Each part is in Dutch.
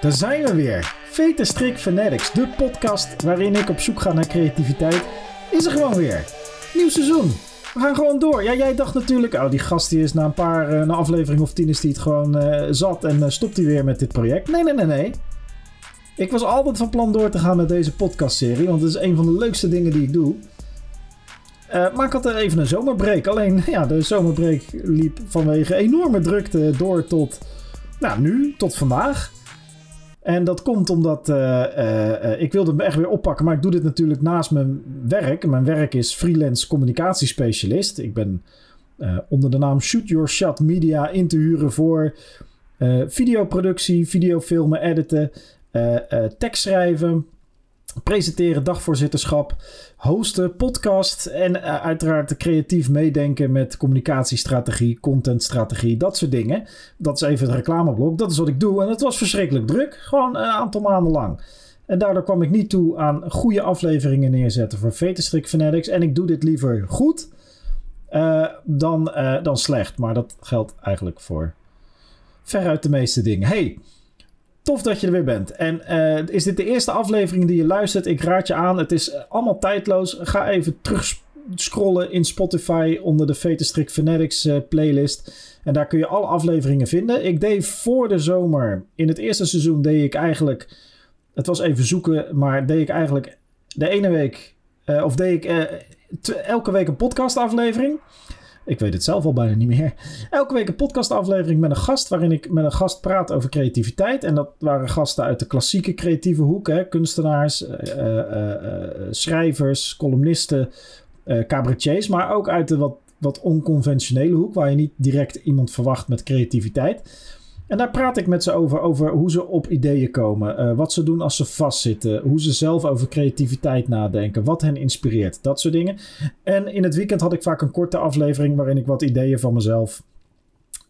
Daar zijn we weer. Vete Strik Fanatics, de podcast waarin ik op zoek ga naar creativiteit, is er gewoon weer. Nieuw seizoen. We gaan gewoon door. Ja, jij dacht natuurlijk, oh, die gast die is na een paar, uh, aflevering of tien is die het gewoon uh, zat en uh, stopt hij weer met dit project. Nee, nee, nee, nee. Ik was altijd van plan door te gaan met deze podcastserie, want het is een van de leukste dingen die ik doe. Uh, maar ik had er even een zomerbreak. Alleen ja, de zomerbreak liep vanwege enorme drukte door tot nou, nu, tot vandaag. En dat komt omdat uh, uh, ik wilde hem echt weer oppakken, maar ik doe dit natuurlijk naast mijn werk. Mijn werk is freelance communicatiespecialist. Ik ben onder de naam Shoot Your Shot Media in te huren voor videoproductie, videofilmen, editen, tekst schrijven, presenteren, dagvoorzitterschap, hosten, podcast en uh, uiteraard creatief meedenken met communicatiestrategie, contentstrategie, dat soort dingen. Dat is even het reclameblok. Dat is wat ik doe en het was verschrikkelijk druk, gewoon een aantal maanden lang. En daardoor kwam ik niet toe aan goede afleveringen neerzetten voor Veterstrik Fanatics. En ik doe dit liever goed uh, dan, uh, dan slecht. Maar dat geldt eigenlijk voor veruit de meeste dingen. Hey, Tof dat je er weer bent. En uh, is dit de eerste aflevering die je luistert? Ik raad je aan. Het is allemaal tijdloos. Ga even terug scrollen in Spotify onder de Veterstrik Fanatics uh, playlist. En daar kun je alle afleveringen vinden. Ik deed voor de zomer, in het eerste seizoen deed ik eigenlijk... Het was even zoeken, maar deed ik eigenlijk de ene week... Uh, of deed ik elke week een podcastaflevering. Ik weet het zelf al bijna niet meer. Elke week een podcastaflevering met een gast waarin ik met een gast praat over creativiteit. En dat waren gasten uit de klassieke creatieve hoek. Hè? Kunstenaars, uh, uh, schrijvers, columnisten, cabaretiers. Maar ook uit de wat, wat onconventionele hoek waar je niet direct iemand verwacht met creativiteit. En daar praat ik met ze over, over hoe ze op ideeën komen, uh, wat ze doen als ze vastzitten, hoe ze zelf over creativiteit nadenken, wat hen inspireert, dat soort dingen. En in het weekend had ik vaak een korte aflevering waarin ik wat ideeën van mezelf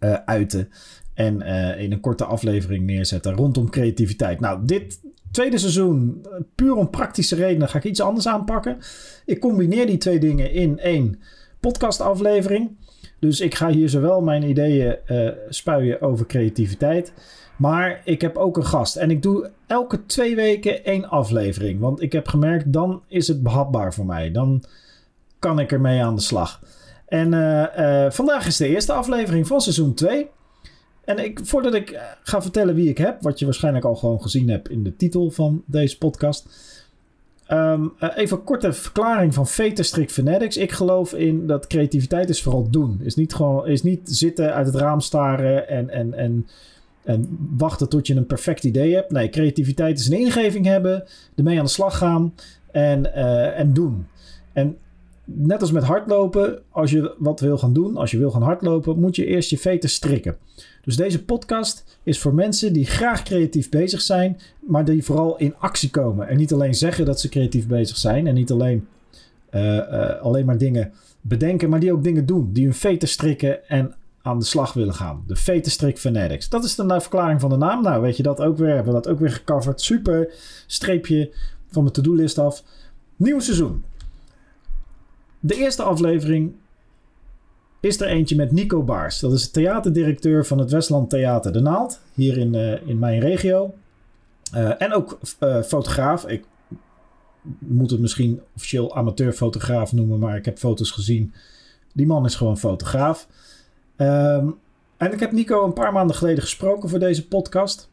uh, uitte. En uh, in een korte aflevering neerzetten rondom creativiteit. Nou, dit tweede seizoen, puur om praktische redenen, ga ik iets anders aanpakken. Ik combineer die twee dingen in één podcastaflevering. Dus ik ga hier zowel mijn ideeën uh, spuien over creativiteit. Maar ik heb ook een gast. En ik doe elke twee weken één aflevering. Want ik heb gemerkt, dan is het behapbaar voor mij. Dan kan ik ermee aan de slag. En uh, uh, vandaag is de eerste aflevering van seizoen 2. En ik, voordat ik ga vertellen wie ik heb, wat je waarschijnlijk al gewoon gezien hebt in de titel van deze podcast. Um, uh, even een korte verklaring van Veterstrik Fanatics. Ik geloof in dat creativiteit is vooral doen. Is niet, gewoon, is niet zitten uit het raam staren en, en, en, en wachten tot je een perfect idee hebt. Nee, creativiteit is een ingeving hebben, ermee aan de slag gaan en, uh, en doen. En net als met hardlopen, als je wat wil gaan doen, als je wil gaan hardlopen, moet je eerst je veten strikken. Dus deze podcast is voor mensen die graag creatief bezig zijn, maar die vooral in actie komen. En niet alleen zeggen dat ze creatief bezig zijn en niet alleen, uh, uh, alleen maar dingen bedenken, maar die ook dingen doen. Die hun veten strikken en aan de slag willen gaan. De Vetenstrik Fanatics. Dat is de verklaring van de naam. Nou, weet je dat ook weer. Hebben we dat ook weer gecoverd. Super. Streepje van mijn to-do-list af. Nieuw seizoen. De eerste aflevering is er eentje met Nico Baars. Dat is de theaterdirecteur van het Westland Theater De Naald. Hier in, uh, in mijn regio. Uh, en ook uh, fotograaf. Ik moet het misschien officieel amateurfotograaf noemen. Maar ik heb foto's gezien. Die man is gewoon fotograaf. Um, en ik heb Nico een paar maanden geleden gesproken voor deze podcast.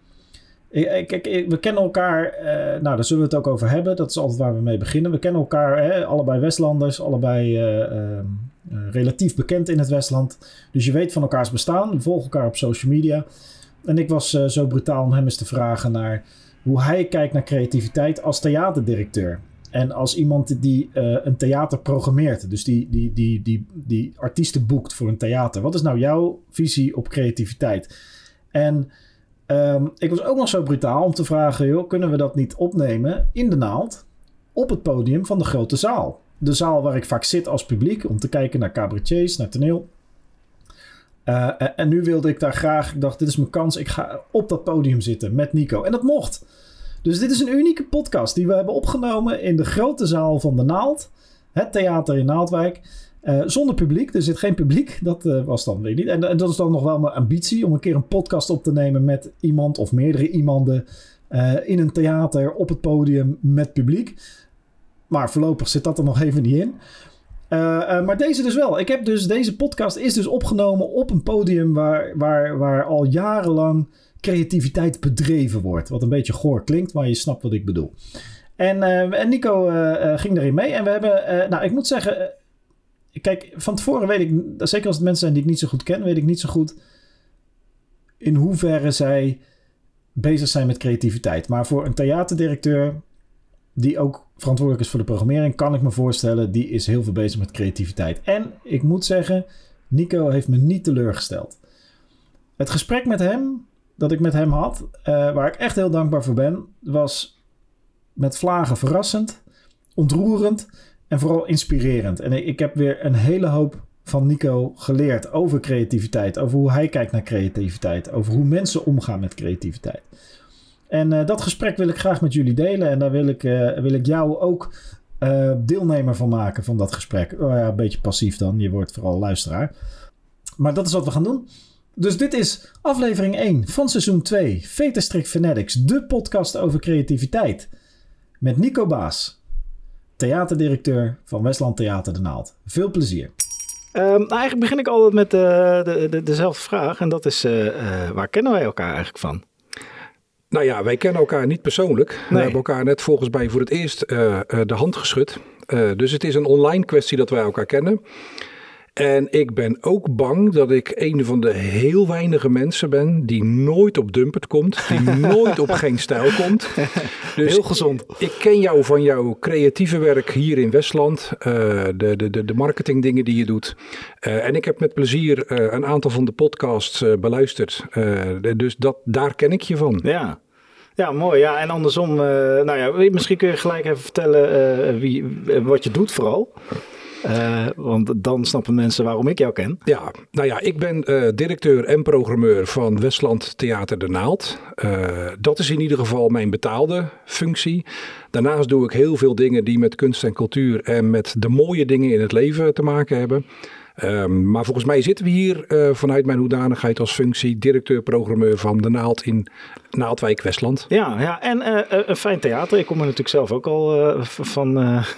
Kijk, we kennen elkaar, nou daar zullen we het ook over hebben. Dat is altijd waar we mee beginnen. We kennen elkaar, hè, allebei Westlanders, allebei uh, relatief bekend in het Westland. Dus je weet van elkaars bestaan. We volgen elkaar op social media. En ik was zo brutaal om hem eens te vragen naar hoe hij kijkt naar creativiteit als theaterdirecteur. En als iemand die een theater programmeert, dus die, die, die, die, die artiesten boekt voor een theater. Wat is nou jouw visie op creativiteit? En Um, ik was ook nog zo brutaal om te vragen: joh, kunnen we dat niet opnemen in de naald op het podium van de grote zaal? De zaal waar ik vaak zit als publiek om te kijken naar cabaretiers, naar toneel. Uh, en nu wilde ik daar graag, ik dacht: dit is mijn kans, ik ga op dat podium zitten met Nico. En dat mocht. Dus dit is een unieke podcast die we hebben opgenomen in de grote zaal van de Naald, het theater in Naaldwijk. Uh, zonder publiek, er zit geen publiek. Dat was dan, weet ik niet. En, en, dat is dan nog wel mijn ambitie om een keer een podcast op te nemen met iemand of meerdere iemanden in een theater op het podium met publiek. Maar voorlopig zit dat er nog even niet in. maar deze dus wel. Ik heb dus, deze podcast is dus opgenomen op een podium waar, waar, waar al jarenlang creativiteit bedreven wordt. Wat een beetje goor klinkt, maar je snapt wat ik bedoel. En, en Nico ging erin mee. En we hebben, nou ik moet zeggen Kijk, van tevoren weet ik, zeker als het mensen zijn die ik niet zo goed ken, weet ik niet zo goed in hoeverre zij bezig zijn met creativiteit. Maar voor een theaterdirecteur die ook verantwoordelijk is voor de programmering, kan ik me voorstellen, die is heel veel bezig met creativiteit. En ik moet zeggen, Nico heeft me niet teleurgesteld. Het gesprek met hem, dat ik met hem had, uh, waar ik echt heel dankbaar voor ben, was met vlagen verrassend, ontroerend en vooral inspirerend. En ik heb weer een hele hoop van Nico geleerd over creativiteit. Over hoe hij kijkt naar creativiteit. Over hoe mensen omgaan met creativiteit. En uh, dat gesprek wil ik graag met jullie delen. En daar wil ik, uh, wil ik jou ook uh, deelnemer van maken van dat gesprek. Oh ja, een beetje passief dan. Je wordt vooral luisteraar. Maar dat is wat we gaan doen. Dus dit is aflevering 1 van seizoen 2. Veterstrik Fanatics, de podcast over creativiteit. Met Nico Baas theaterdirecteur van Westland Theater De Naald. Veel plezier. Um, nou, eigenlijk begin ik altijd met de, de, dezelfde vraag. En dat is, waar kennen wij elkaar eigenlijk van? Nou ja, wij kennen elkaar niet persoonlijk. Nee. We hebben elkaar net volgens mij voor het eerst de hand geschud. dus het is een online kwestie dat wij elkaar kennen. En ik ben ook bang dat ik een van de heel weinige mensen ben die nooit op Dumpert komt, die nooit op geen stijl komt. Dus heel gezond. Ik, ken jou van jouw creatieve werk hier in Westland, uh, de, de, de, de marketingdingen die je doet. Uh, en ik heb met plezier uh, een aantal van de podcasts beluisterd. dus dat, daar ken ik je van. Ja, ja, mooi. Ja, en andersom, uh, nou ja, misschien kun je gelijk even vertellen uh, wie, wat je doet vooral. Want dan snappen mensen waarom ik jou ken. Ja, nou ja, ik ben directeur en programmeur van Westland Theater de Naald. Dat is in ieder geval mijn betaalde functie. Daarnaast doe ik heel veel dingen die met kunst en cultuur en met de mooie dingen in het leven te maken hebben. Um, maar volgens mij zitten we hier uh, vanuit mijn hoedanigheid als functie directeur-programmeur van De Naald in Naaldwijk, Westland. Ja, ja en uh, een fijn theater. Ik kom er natuurlijk zelf ook al van,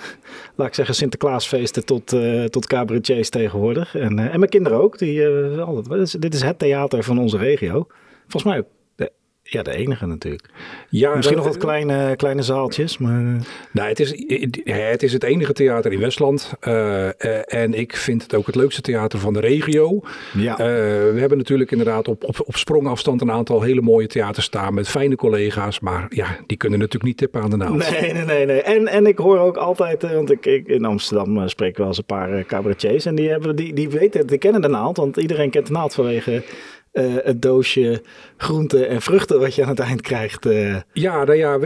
laat ik zeggen, Sinterklaasfeesten tot, tot cabaretiers tegenwoordig. En, en mijn kinderen ook. Die, altijd, dit is het theater van onze regio. Volgens mij ook ja, de enige natuurlijk. Ja, Misschien nog wat kleine, kleine zaaltjes, maar... Nou, het is, het is het enige theater in Westland. Uh, en ik vind het ook het leukste theater van de regio. Ja. Uh, we hebben natuurlijk inderdaad op, op, op sprongafstand een aantal hele mooie theaters staan met fijne collega's. Maar ja, die kunnen natuurlijk niet tippen aan de naald. Nee, nee, nee. nee. En, en ik hoor ook altijd, want ik, ik in Amsterdam spreek wel eens een paar cabaretiers. En die, hebben, die, die weten, die kennen de naald. Want iedereen kent de naald vanwege het doosje groenten en vruchten wat je aan het eind krijgt. Uh. Ja, nou ja,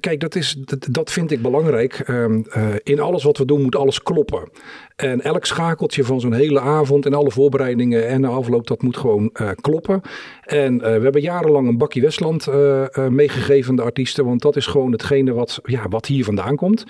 kijk, dat, is, dat, vind ik belangrijk. Um, uh, in alles wat we doen moet alles kloppen. En elk schakeltje van zo'n hele avond en alle voorbereidingen en de afloop, dat moet gewoon kloppen. En we hebben jarenlang een bakje Westland meegegeven, de artiesten, want dat is gewoon hetgene wat, ja, wat hier vandaan komt.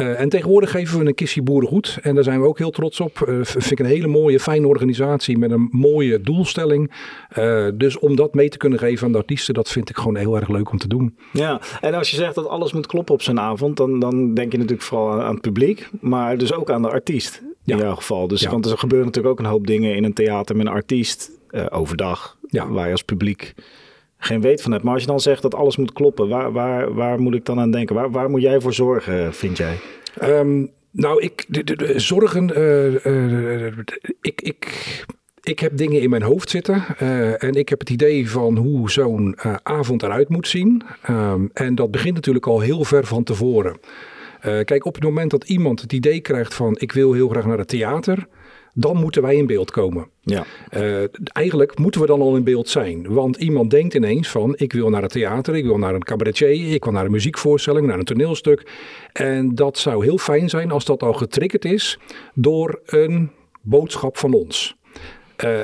Uh, en tegenwoordig geven we een kistje boerengoed. En daar zijn we ook heel trots op. Uh, vind ik een hele mooie, fijne organisatie met een mooie doelstelling. Uh, dus om dat mee te kunnen geven aan de artiesten, dat vind ik gewoon heel erg leuk om te doen. Ja, en als je zegt dat alles moet kloppen op zijn avond, dan, dan denk je natuurlijk vooral aan, het publiek, maar dus ook aan de artiest in jouw geval. Dus, Want er gebeuren natuurlijk ook een hoop dingen in een theater met een artiest overdag, ja. waar je als publiek geen weet van hebt. Maar als je dan zegt dat alles moet kloppen, waar, waar, waar moet ik dan aan denken? Waar, waar moet jij voor zorgen, vind jij? Um, nou, ik, de, de, de zorgen, uh, uh, ik, ik, ik heb dingen in mijn hoofd zitten en ik heb het idee van hoe zo'n avond eruit moet zien. Um, en dat begint natuurlijk al heel ver van tevoren. kijk, op het moment dat iemand het idee krijgt van ik wil heel graag naar het theater dan moeten wij in beeld komen. Ja. Uh, eigenlijk moeten we dan al in beeld zijn. Want iemand denkt ineens van, ik wil naar het theater, ik wil naar een cabaretier, ik wil naar een muziekvoorstelling, naar een toneelstuk. En dat zou heel fijn zijn als dat al getriggerd is door een boodschap van ons.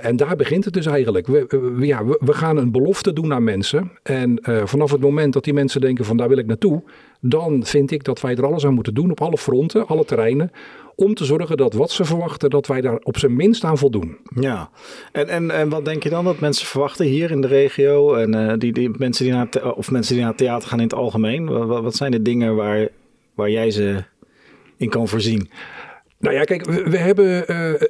en daar begint het dus eigenlijk. We, ja, we, gaan een belofte doen aan mensen. En vanaf het moment dat die mensen denken van daar wil ik naartoe, dan vind ik dat wij er alles aan moeten doen op alle fronten, alle terreinen, om te zorgen dat wat ze verwachten, dat wij daar op zijn minst aan voldoen. Ja, en, en, en wat denk je dan dat mensen verwachten hier in de regio en uh, die, die mensen die naar of mensen die naar het theater gaan in het algemeen? Wat, wat zijn de dingen waar, waar jij ze in kan voorzien? Nou ja, kijk, we, hebben uh,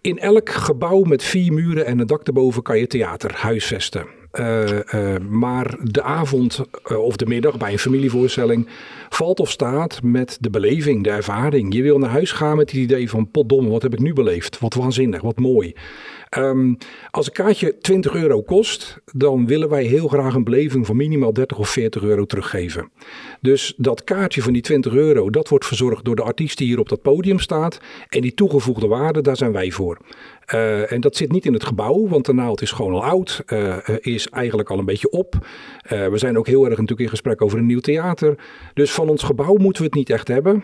in elk gebouw met vier muren en een dak erboven kan je theater huisvesten. Uh, maar de avond of de middag bij een familievoorstelling valt of staat met de beleving, de ervaring. Je wil naar huis gaan met het idee van potdomme, wat heb ik nu beleefd? Wat waanzinnig, wat mooi. Um, als een kaartje 20 euro kost, dan willen wij heel graag een beleving van minimaal 30 of 40 euro teruggeven. Dus dat kaartje van die 20 euro, dat wordt verzorgd door de artiest die hier op dat podium staat. En die toegevoegde waarde, daar zijn wij voor. Uh, en dat zit niet in het gebouw, want de naald is gewoon al oud, uh, is eigenlijk al een beetje op. We zijn ook heel erg natuurlijk in gesprek over een nieuw theater. Dus van ons gebouw moeten we het niet echt hebben.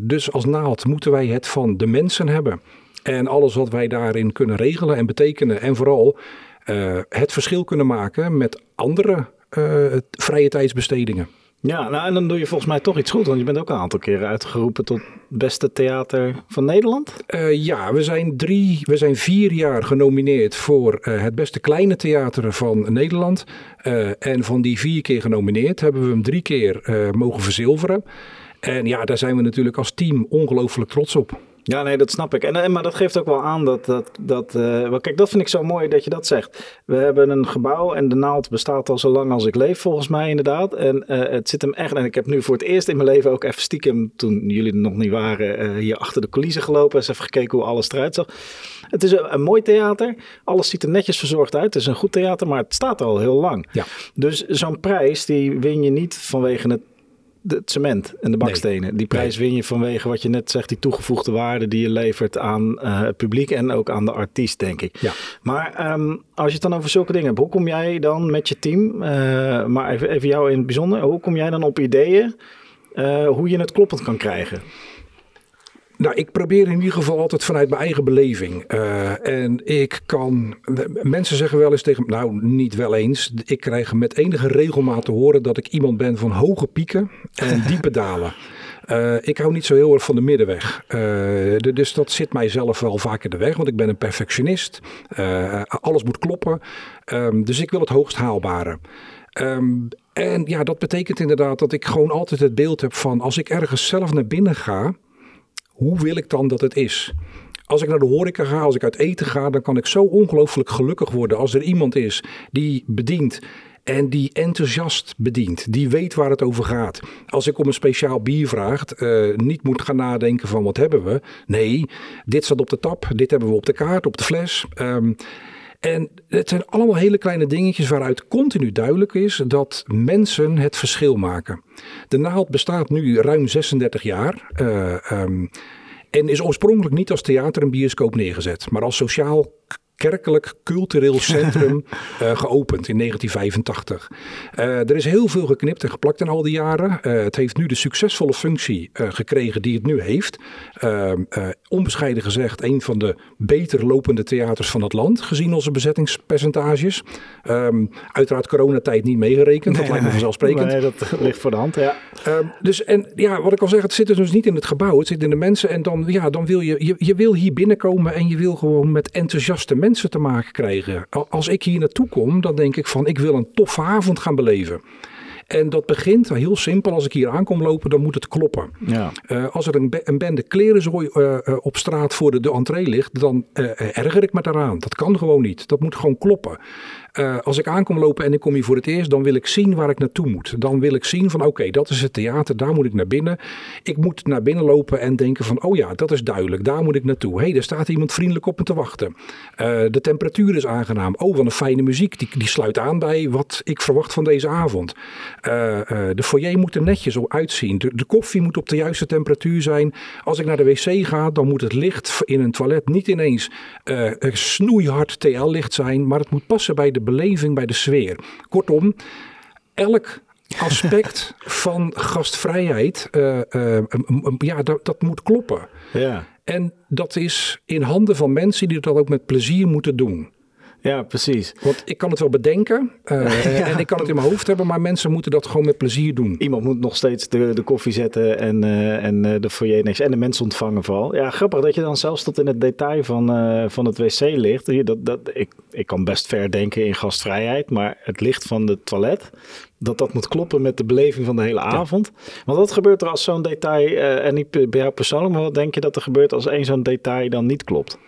dus als naald moeten wij het van de mensen hebben. En alles wat wij daarin kunnen regelen en betekenen. En vooral uh, het verschil kunnen maken met andere uh, vrije tijdsbestedingen. Ja, nou en dan doe je volgens mij toch iets goed, want je bent ook een aantal keren uitgeroepen tot beste theater van Nederland. Uh, ja, we zijn, drie, we zijn vier jaar genomineerd voor uh, het beste kleine theater van Nederland. Uh, en van die vier keer genomineerd hebben we hem drie keer mogen verzilveren. En ja, daar zijn we natuurlijk als team ongelooflijk trots op. Ja, nee, dat snap ik. En, en, maar dat geeft ook wel aan dat. dat, dat uh, kijk, dat vind ik zo mooi dat je dat zegt. We hebben een gebouw en de naald bestaat al zo lang als ik leef, volgens mij inderdaad. En uh, het zit hem echt. En ik heb nu voor het eerst in mijn leven ook even stiekem, toen jullie er nog niet waren, uh, hier achter de coulissen gelopen. Eens even gekeken hoe alles eruit zag. Het is een, een, mooi theater. Alles ziet er netjes verzorgd uit. Het is een goed theater, maar het staat al heel lang. Ja. Dus zo'n prijs, die win je niet vanwege het het cement en de bakstenen. Die prijs win je vanwege wat je net zegt, die toegevoegde waarde die je levert aan uh, het publiek en ook aan de artiest, denk ik. Ja. Maar um, als je het dan over zulke dingen hebt, hoe kom jij dan met je team, uh, maar even, even jou in het bijzonder, hoe kom jij dan op ideeën uh, hoe je het kloppend kan krijgen? Nou, ik probeer in ieder geval altijd vanuit mijn eigen beleving. Uh, en ik kan. Mensen zeggen wel eens tegen. Nou, niet wel eens. Ik krijg met enige regelmaat te horen dat ik iemand ben van hoge pieken en diepe dalen. Uh, ik hou niet zo heel erg van de middenweg. Uh, dus dat zit mij zelf wel vaak in de weg, want ik ben een perfectionist. Alles moet kloppen. Um, dus ik wil het hoogst haalbare. Um, en ja, dat betekent inderdaad dat ik gewoon altijd het beeld heb van als ik ergens zelf naar binnen ga, hoe wil ik dan dat het is? Als ik naar de horeca ga, als ik uit eten ga, dan kan ik zo ongelooflijk gelukkig worden als er iemand is die bedient en die enthousiast bedient. Die weet waar het over gaat. Als ik om een speciaal bier vraag, uh, niet moet gaan nadenken van wat hebben we. Nee, dit staat op de tap, dit hebben we op de kaart, op de fles. Um, en het zijn allemaal hele kleine dingetjes waaruit continu duidelijk is dat mensen het verschil maken. De naald bestaat nu ruim 36 jaar. Uh, um, en is oorspronkelijk niet als theater en bioscoop neergezet, maar als sociaal kerkelijk cultureel centrum uh, geopend in 1985. Uh, eh, er is heel veel geknipt en geplakt in al die jaren. Uh, het heeft nu de succesvolle functie gekregen die het nu heeft. Ehm, onbescheiden gezegd, een van de beter lopende theaters van het land, gezien onze bezettingspercentages. Um, uiteraard coronatijd niet meegerekend, nee, dat lijkt me vanzelfsprekend. Nee, dat ligt voor de hand, ja. Um, dus en ja, wat ik al zeg, het zit dus niet in het gebouw, het zit in de mensen. En dan, ja, dan wil je, je, je wil hier binnenkomen en je wil gewoon met enthousiaste mensen mensen te maken krijgen. Als ik hier naartoe kom, dan denk ik van ik wil een toffe avond gaan beleven. En dat begint heel simpel. Als ik hier aankom lopen, dan moet het kloppen. Ja. Uh, als er een, een bende klerenzooi uh, op straat voor de, de entree ligt, dan erger ik me daaraan. Dat kan gewoon niet. Dat moet gewoon kloppen. Als ik aankom lopen en ik kom hier voor het eerst, dan wil ik zien waar ik naartoe moet. Dan wil ik zien van oké, okay, dat is het theater, daar moet ik naar binnen. Ik moet naar binnen lopen en denken van oh ja, dat is duidelijk, daar moet ik naartoe. Hé, hey, er staat iemand vriendelijk op me te wachten. De temperatuur is aangenaam. Oh, wat een fijne muziek, die, die sluit aan bij wat ik verwacht van deze avond. Uh, de foyer moet er netjes uitzien. De, de koffie moet op de juiste temperatuur zijn. Als ik naar de wc ga, dan moet het licht in een toilet niet ineens snoeihard TL-licht zijn, maar het moet passen bij de beleving, bij de sfeer. Kortom, elk aspect van gastvrijheid, uh, uh, ja, dat, dat moet kloppen. Ja. En dat is in handen van mensen die dat ook met plezier moeten doen. Ja, precies. Want ik kan het wel bedenken uh, en ik kan het in mijn hoofd hebben, maar mensen moeten dat gewoon met plezier doen. Iemand moet nog steeds de, de koffie zetten en, uh, en uh, de foyer niks en de mensen ontvangen vooral. Ja, grappig dat je dan zelfs tot in het detail van, van het wc ligt. Dat, dat, ik, ik kan best ver denken in gastvrijheid, maar het licht van het toilet, dat dat moet kloppen met de beleving van de hele avond. Want wat gebeurt er als zo'n detail, en niet bij jou persoonlijk, maar wat denk je dat er gebeurt als één zo'n detail dan niet klopt?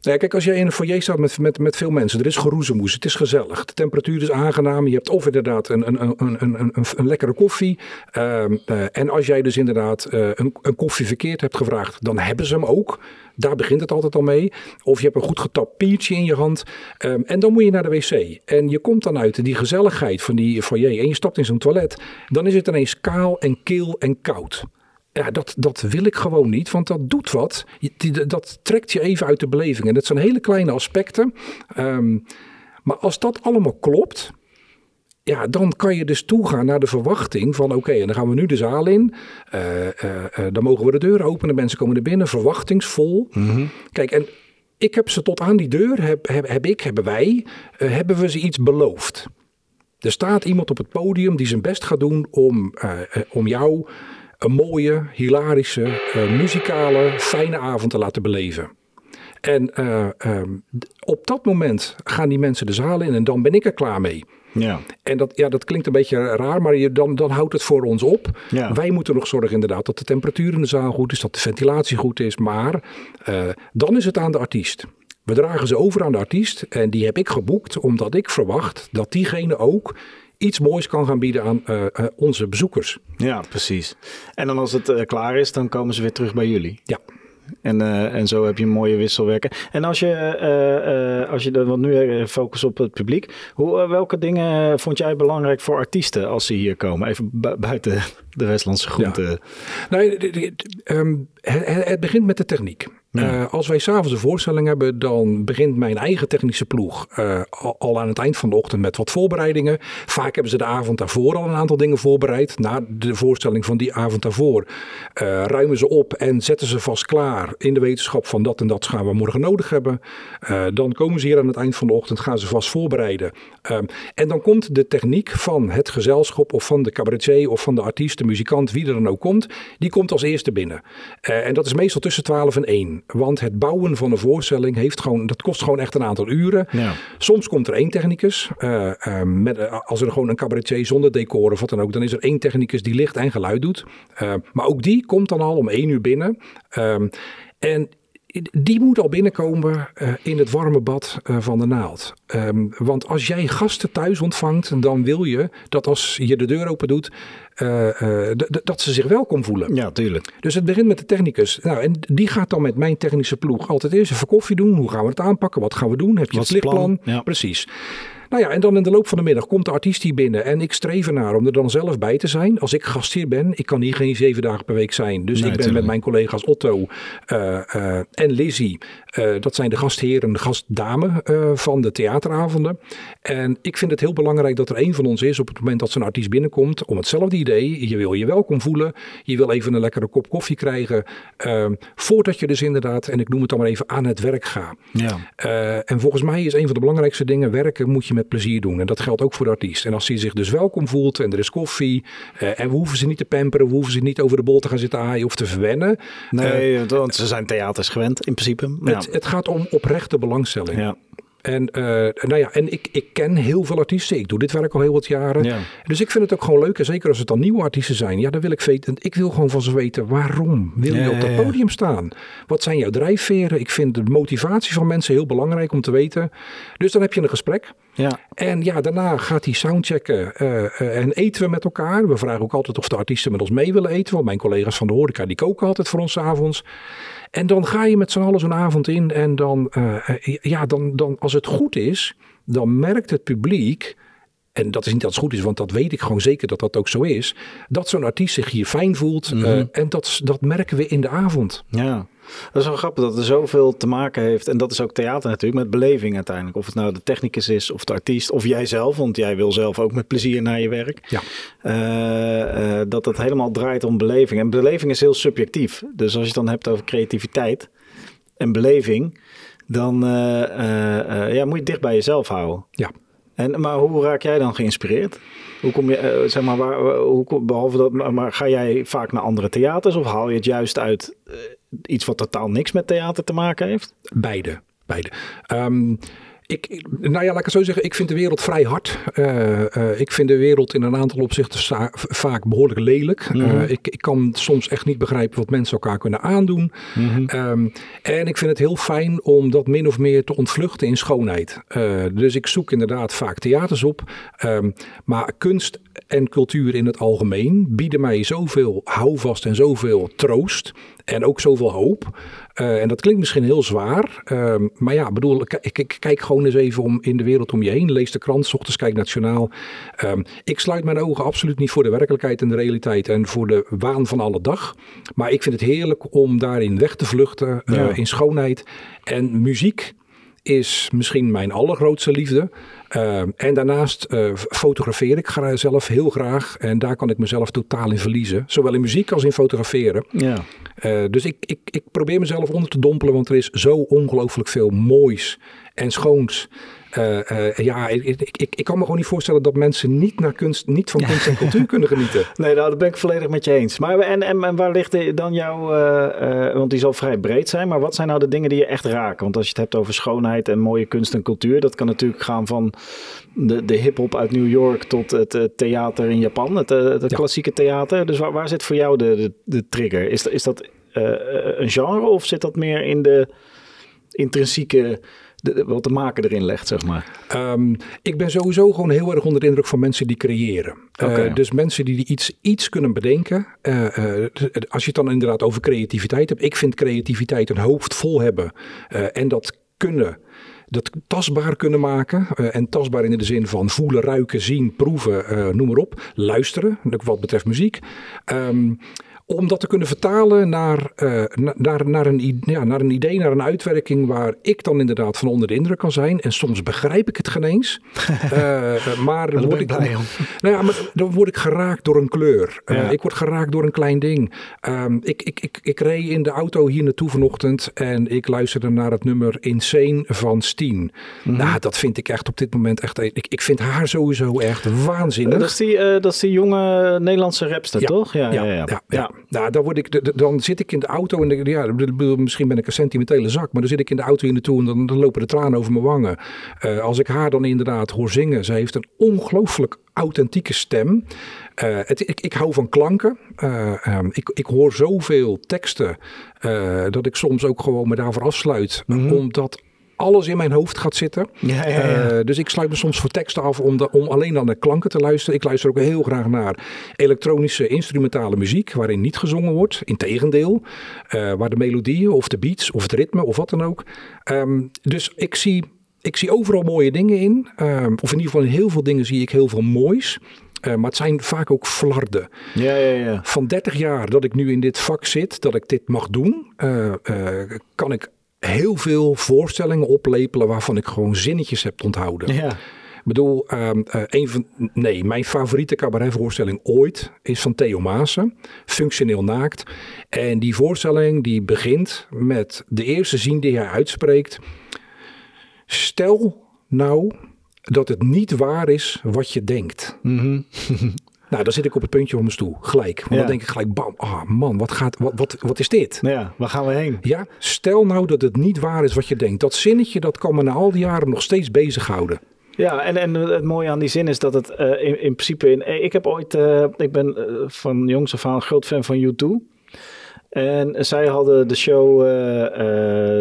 Kijk, als jij in een foyer staat met, met, met veel mensen, er is geroezemoes, het is gezellig, de temperatuur is aangenaam, je hebt of inderdaad een, een, een, een, een, een lekkere koffie. Um, uh, en als jij dus inderdaad uh, een, een koffie verkeerd hebt gevraagd, dan hebben ze hem ook. Daar begint het altijd al mee. Of je hebt een goed getapt biertje in je hand. Um, en dan moet je naar de wc. En je komt dan uit die gezelligheid van die foyer en je stapt in zo'n toilet. Dan is het ineens kaal en kil en koud ja, dat, dat wil ik gewoon niet, want dat doet wat. Dat trekt je even uit de beleving. En dat zijn hele kleine aspecten. Um, maar als dat allemaal klopt, ja, dan kan je dus toegaan naar de verwachting van oké, en dan gaan we nu de zaal in. Uh, uh, uh, dan mogen we de deur openen, mensen komen er binnen, verwachtingsvol. Mm -hmm. Kijk, en ik heb ze tot aan die deur, heb, heb, heb ik, hebben wij, hebben we ze iets beloofd. Er staat iemand op het podium die zijn best gaat doen om, om jou een mooie, hilarische, uh, muzikale, fijne avond te laten beleven. En uh, um, op dat moment gaan die mensen de zaal in en dan ben ik er klaar mee. Ja. En dat, ja, dat klinkt een beetje raar, maar je, dan, dan houdt het voor ons op. Ja. Wij moeten nog zorgen inderdaad dat de temperatuur in de zaal goed is, dat de ventilatie goed is. Maar uh, dan is het aan de artiest. We dragen ze over aan de artiest en die heb ik geboekt omdat ik verwacht dat diegene ook iets moois kan gaan bieden aan uh, uh, onze bezoekers. Ja, precies. En dan als het uh, klaar is, dan komen ze weer terug bij jullie. Ja. En, en zo heb je een mooie wisselwerken. En als je, als je want nu focus op het publiek. Hoe, welke dingen vond jij belangrijk voor artiesten als ze hier komen? Even bu buiten de Westlandse groente. Ja. Nee, um, het, het begint met de techniek. Uh, als wij s'avonds een voorstelling hebben, dan begint mijn eigen technische ploeg uh, al, aan het eind van de ochtend met wat voorbereidingen. Vaak hebben ze de avond daarvoor al een aantal dingen voorbereid. Na de voorstelling van die avond daarvoor uh, ruimen ze op en zetten ze vast klaar in de wetenschap van dat en dat gaan we morgen nodig hebben. dan komen ze hier aan het eind van de ochtend, gaan ze vast voorbereiden. Ehm, en dan komt de techniek van het gezelschap of van de cabaretier of van de artiest, de muzikant, wie er dan ook komt, die komt als eerste binnen. en dat is meestal tussen 12 en 1. Want het bouwen van een voorstelling heeft gewoon, dat kost gewoon echt een aantal uren. Ja. Soms komt er één technicus. Uh, uh, met, uh, als er gewoon een cabaretier zonder decor of wat dan ook, dan is er één technicus die licht en geluid doet. maar ook die komt dan al om één uur binnen. Ehm, en die moet al binnenkomen in het warme bad van de naald. Um, want als jij gasten thuis ontvangt, dan wil je dat als je de deur open doet, uh, dat ze zich welkom voelen. Ja, tuurlijk. Dus het begint met de technicus. Nou, en die gaat dan met mijn technische ploeg altijd eerst even koffie doen. Hoe gaan we het aanpakken? Wat gaan we doen? Heb je Wat het lichtplan? Ja. Precies. Nou ja, en dan in de loop van de middag komt de artiest hier binnen. En ik streef ernaar om er dan zelf bij te zijn. Als ik gastheer ben, ik kan hier geen zeven dagen per week zijn. Dus nee, ik ben met mijn collega's Otto uh, uh, en Lizzie. Uh, dat zijn de gastheren, de gastdamen van de theateravonden. En ik vind het heel belangrijk dat er een van ons is op het moment dat zo'n artiest binnenkomt. Om hetzelfde idee. Je wil je welkom voelen. Je wil even een lekkere kop koffie krijgen. voordat je dus inderdaad, en ik noem het dan maar even, aan het werk gaat. Ja. en volgens mij is een van de belangrijkste dingen, werken moet je met plezier doen. En dat geldt ook voor de artiest. En als hij zich dus welkom voelt en er is koffie. En we hoeven ze niet te pamperen. We hoeven ze niet over de bol te gaan zitten aaien of te verwennen. Nee, want ze zijn theaters gewend in principe. Ja. Het gaat om oprechte belangstelling. Ja. En, uh, nou ja, en ik, ik ken heel veel artiesten. Ik doe dit werk al heel wat jaren. Ja. Dus ik vind het ook gewoon leuk. En zeker als het dan nieuwe artiesten zijn. Ja, dan wil ik weten. Ik wil gewoon van ze weten waarom wil je op dat podium staan? Wat zijn jouw drijfveren? Ik vind de motivatie van mensen heel belangrijk om te weten. Dus dan heb je een gesprek. Ja. En ja, daarna gaat hij soundchecken uh, uh, en eten we met elkaar. We vragen ook altijd of de artiesten met ons mee willen eten. Want mijn collega's van de horeca die koken altijd voor ons avonds. En dan ga je met z'n allen zo'n avond in en dan, uh, ja, dan, dan, als het goed is, dan merkt het publiek, en dat is niet dat het goed is, want dat weet ik gewoon zeker dat dat ook zo is, dat zo'n artiest zich hier fijn voelt. Mm -hmm. uh, en dat, dat merken we in de avond. Ja. Dat is wel grappig dat er zoveel te maken heeft. En dat is ook theater natuurlijk, met beleving uiteindelijk. Of het nou de technicus is of de artiest of jij zelf. Want jij wil zelf ook met plezier naar je werk. Ja. Uh, uh, dat het helemaal draait om beleving. En beleving is heel subjectief. Dus als je het dan hebt over creativiteit en beleving. Dan uh, ja, moet je het dicht bij jezelf houden. Ja. En, maar hoe raak jij dan geïnspireerd? Hoe kom je, uh, zeg maar, hoe, behalve dat, maar ga jij vaak naar andere theaters of haal je het juist uit uh, iets wat totaal niks met theater te maken heeft? Beide, beide. Um, ik, nou ja, laat ik het zo zeggen. Ik vind de wereld vrij hard. Uh, uh, ik vind de wereld in een aantal opzichten vaak behoorlijk lelijk. Mm -hmm. uh, ik, ik, kan soms echt niet begrijpen wat mensen elkaar kunnen aandoen. Mm -hmm. um, en ik vind het heel fijn om dat min of meer te ontvluchten in schoonheid. dus ik zoek inderdaad vaak theaters op. Um, maar kunst en cultuur in het algemeen bieden mij zoveel houvast en zoveel troost. En ook zoveel hoop. Uh, en dat klinkt misschien heel zwaar. Uh, maar ja, bedoel, ik, ik, kijk gewoon eens even om in de wereld om je heen. Lees de krant, s ochtends kijk nationaal. Um, ik sluit mijn ogen absoluut niet voor de werkelijkheid en de realiteit. En voor de waan van alle dag. Maar ik vind het heerlijk om daarin weg te vluchten. Uh, ja. In schoonheid. En muziek is misschien mijn allergrootste liefde. Uh, en daarnaast uh, fotografeer ik zelf heel graag. En daar kan ik mezelf totaal in verliezen. Zowel in muziek als in fotograferen. Ja. Uh, dus ik, ik, ik probeer mezelf onder te dompelen. Want er is zo ongelooflijk veel moois en schoons. Uh, uh, ja, ik, ik, ik, kan me gewoon niet voorstellen dat mensen niet, naar kunst, niet van kunst en cultuur kunnen genieten. Nee, nou, dat ben ik volledig met je eens. Maar en, en, en waar ligt dan jouw, uh, want die zal vrij breed zijn, maar wat zijn nou de dingen die je echt raken? Want als je het hebt over schoonheid en mooie kunst en cultuur, dat kan natuurlijk gaan van de, de hip-hop uit New York tot het theater in Japan, het, het ja. klassieke theater. Dus waar, waar zit voor jou de, de, de trigger? Is, is dat een genre of zit dat meer in de intrinsieke de, wat de maker erin legt, zeg maar? Um, ik ben sowieso gewoon heel erg onder de indruk van mensen die creëren. Okay. Uh, dus mensen die iets, iets kunnen bedenken. Uh, uh, als je het dan inderdaad over creativiteit hebt. Ik vind creativiteit een hoofd vol hebben. en dat kunnen dat tastbaar kunnen maken. Uh, en tastbaar in de zin van voelen, ruiken, zien, proeven, uh, noem maar op. Luisteren, wat betreft muziek. Um, om dat te kunnen vertalen naar, uh, naar, naar, een, ja, naar een idee, naar een uitwerking waar ik dan inderdaad van onder de indruk kan zijn. En soms begrijp ik het geen eens. uh, maar dan word ik, blij om. Nou ja, maar dan word ik geraakt door een kleur. Uh, ja. Ik word geraakt door een klein ding. Um, ik, ik, ik, ik reed in de auto hier naartoe vanochtend en ik luisterde naar het nummer Insane van Steen. Mm-hmm. Nou, dat vind ik echt op dit moment echt... Ik, ik vind haar sowieso echt waanzinnig. dat, is die, dat is die jonge Nederlandse rapster, ja. toch? Ja, ja, ja. ja, ja. Nou, dan, word ik, dan zit ik in de auto en ja, misschien ben ik een sentimentele zak, maar dan zit ik in de auto hier naartoe en dan, dan lopen de tranen over mijn wangen. Uh, als ik haar dan inderdaad hoor zingen, zij heeft een ongelooflijk authentieke stem. Uh, het, ik, ik hou van klanken. Uh, um, ik, ik hoor zoveel teksten dat ik soms ook gewoon me daarvoor afsluit. Mm-hmm. Omdat alles in mijn hoofd gaat zitten. Ja, ja, ja. Uh, dus ik sluit me soms voor teksten af om, de, om alleen dan naar klanken te luisteren. Ik luister ook heel graag naar elektronische instrumentale muziek waarin niet gezongen wordt. Integendeel, uh, waar de melodieën of de beats of het ritme of wat dan ook. Um, dus ik zie, ik zie overal mooie dingen in. Um, of in ieder geval in heel veel dingen zie ik heel veel moois. Uh, maar het zijn vaak ook flarden. Ja, ja, ja. Van 30 jaar dat ik nu in dit vak zit, dat ik dit mag doen, uh, kan ik heel veel voorstellingen oplepelen waarvan ik gewoon zinnetjes heb onthouden. Ja. Ik bedoel, um, uh, een van, nee, mijn favoriete cabaretvoorstelling ooit is van Theo Maassen, Functioneel Naakt. En die voorstelling die begint met de eerste zin die hij uitspreekt. Stel nou dat het niet waar is wat je denkt. Mm-hmm. Nou, dan zit ik op het puntje van mijn stoel. Gelijk. Want ja. dan denk ik gelijk, bam, oh man, wat, gaat, wat, wat, wat is dit? Ja, waar gaan we heen? Ja, stel nou dat het niet waar is wat je denkt. Dat zinnetje, dat kan me na al die jaren nog steeds bezighouden. Ja, en, en het mooie aan die zin is dat het uh, in, in principe... In, ik heb ooit... Uh, ik ben uh, van jongs af aan een groot fan van U2. En zij hadden de show,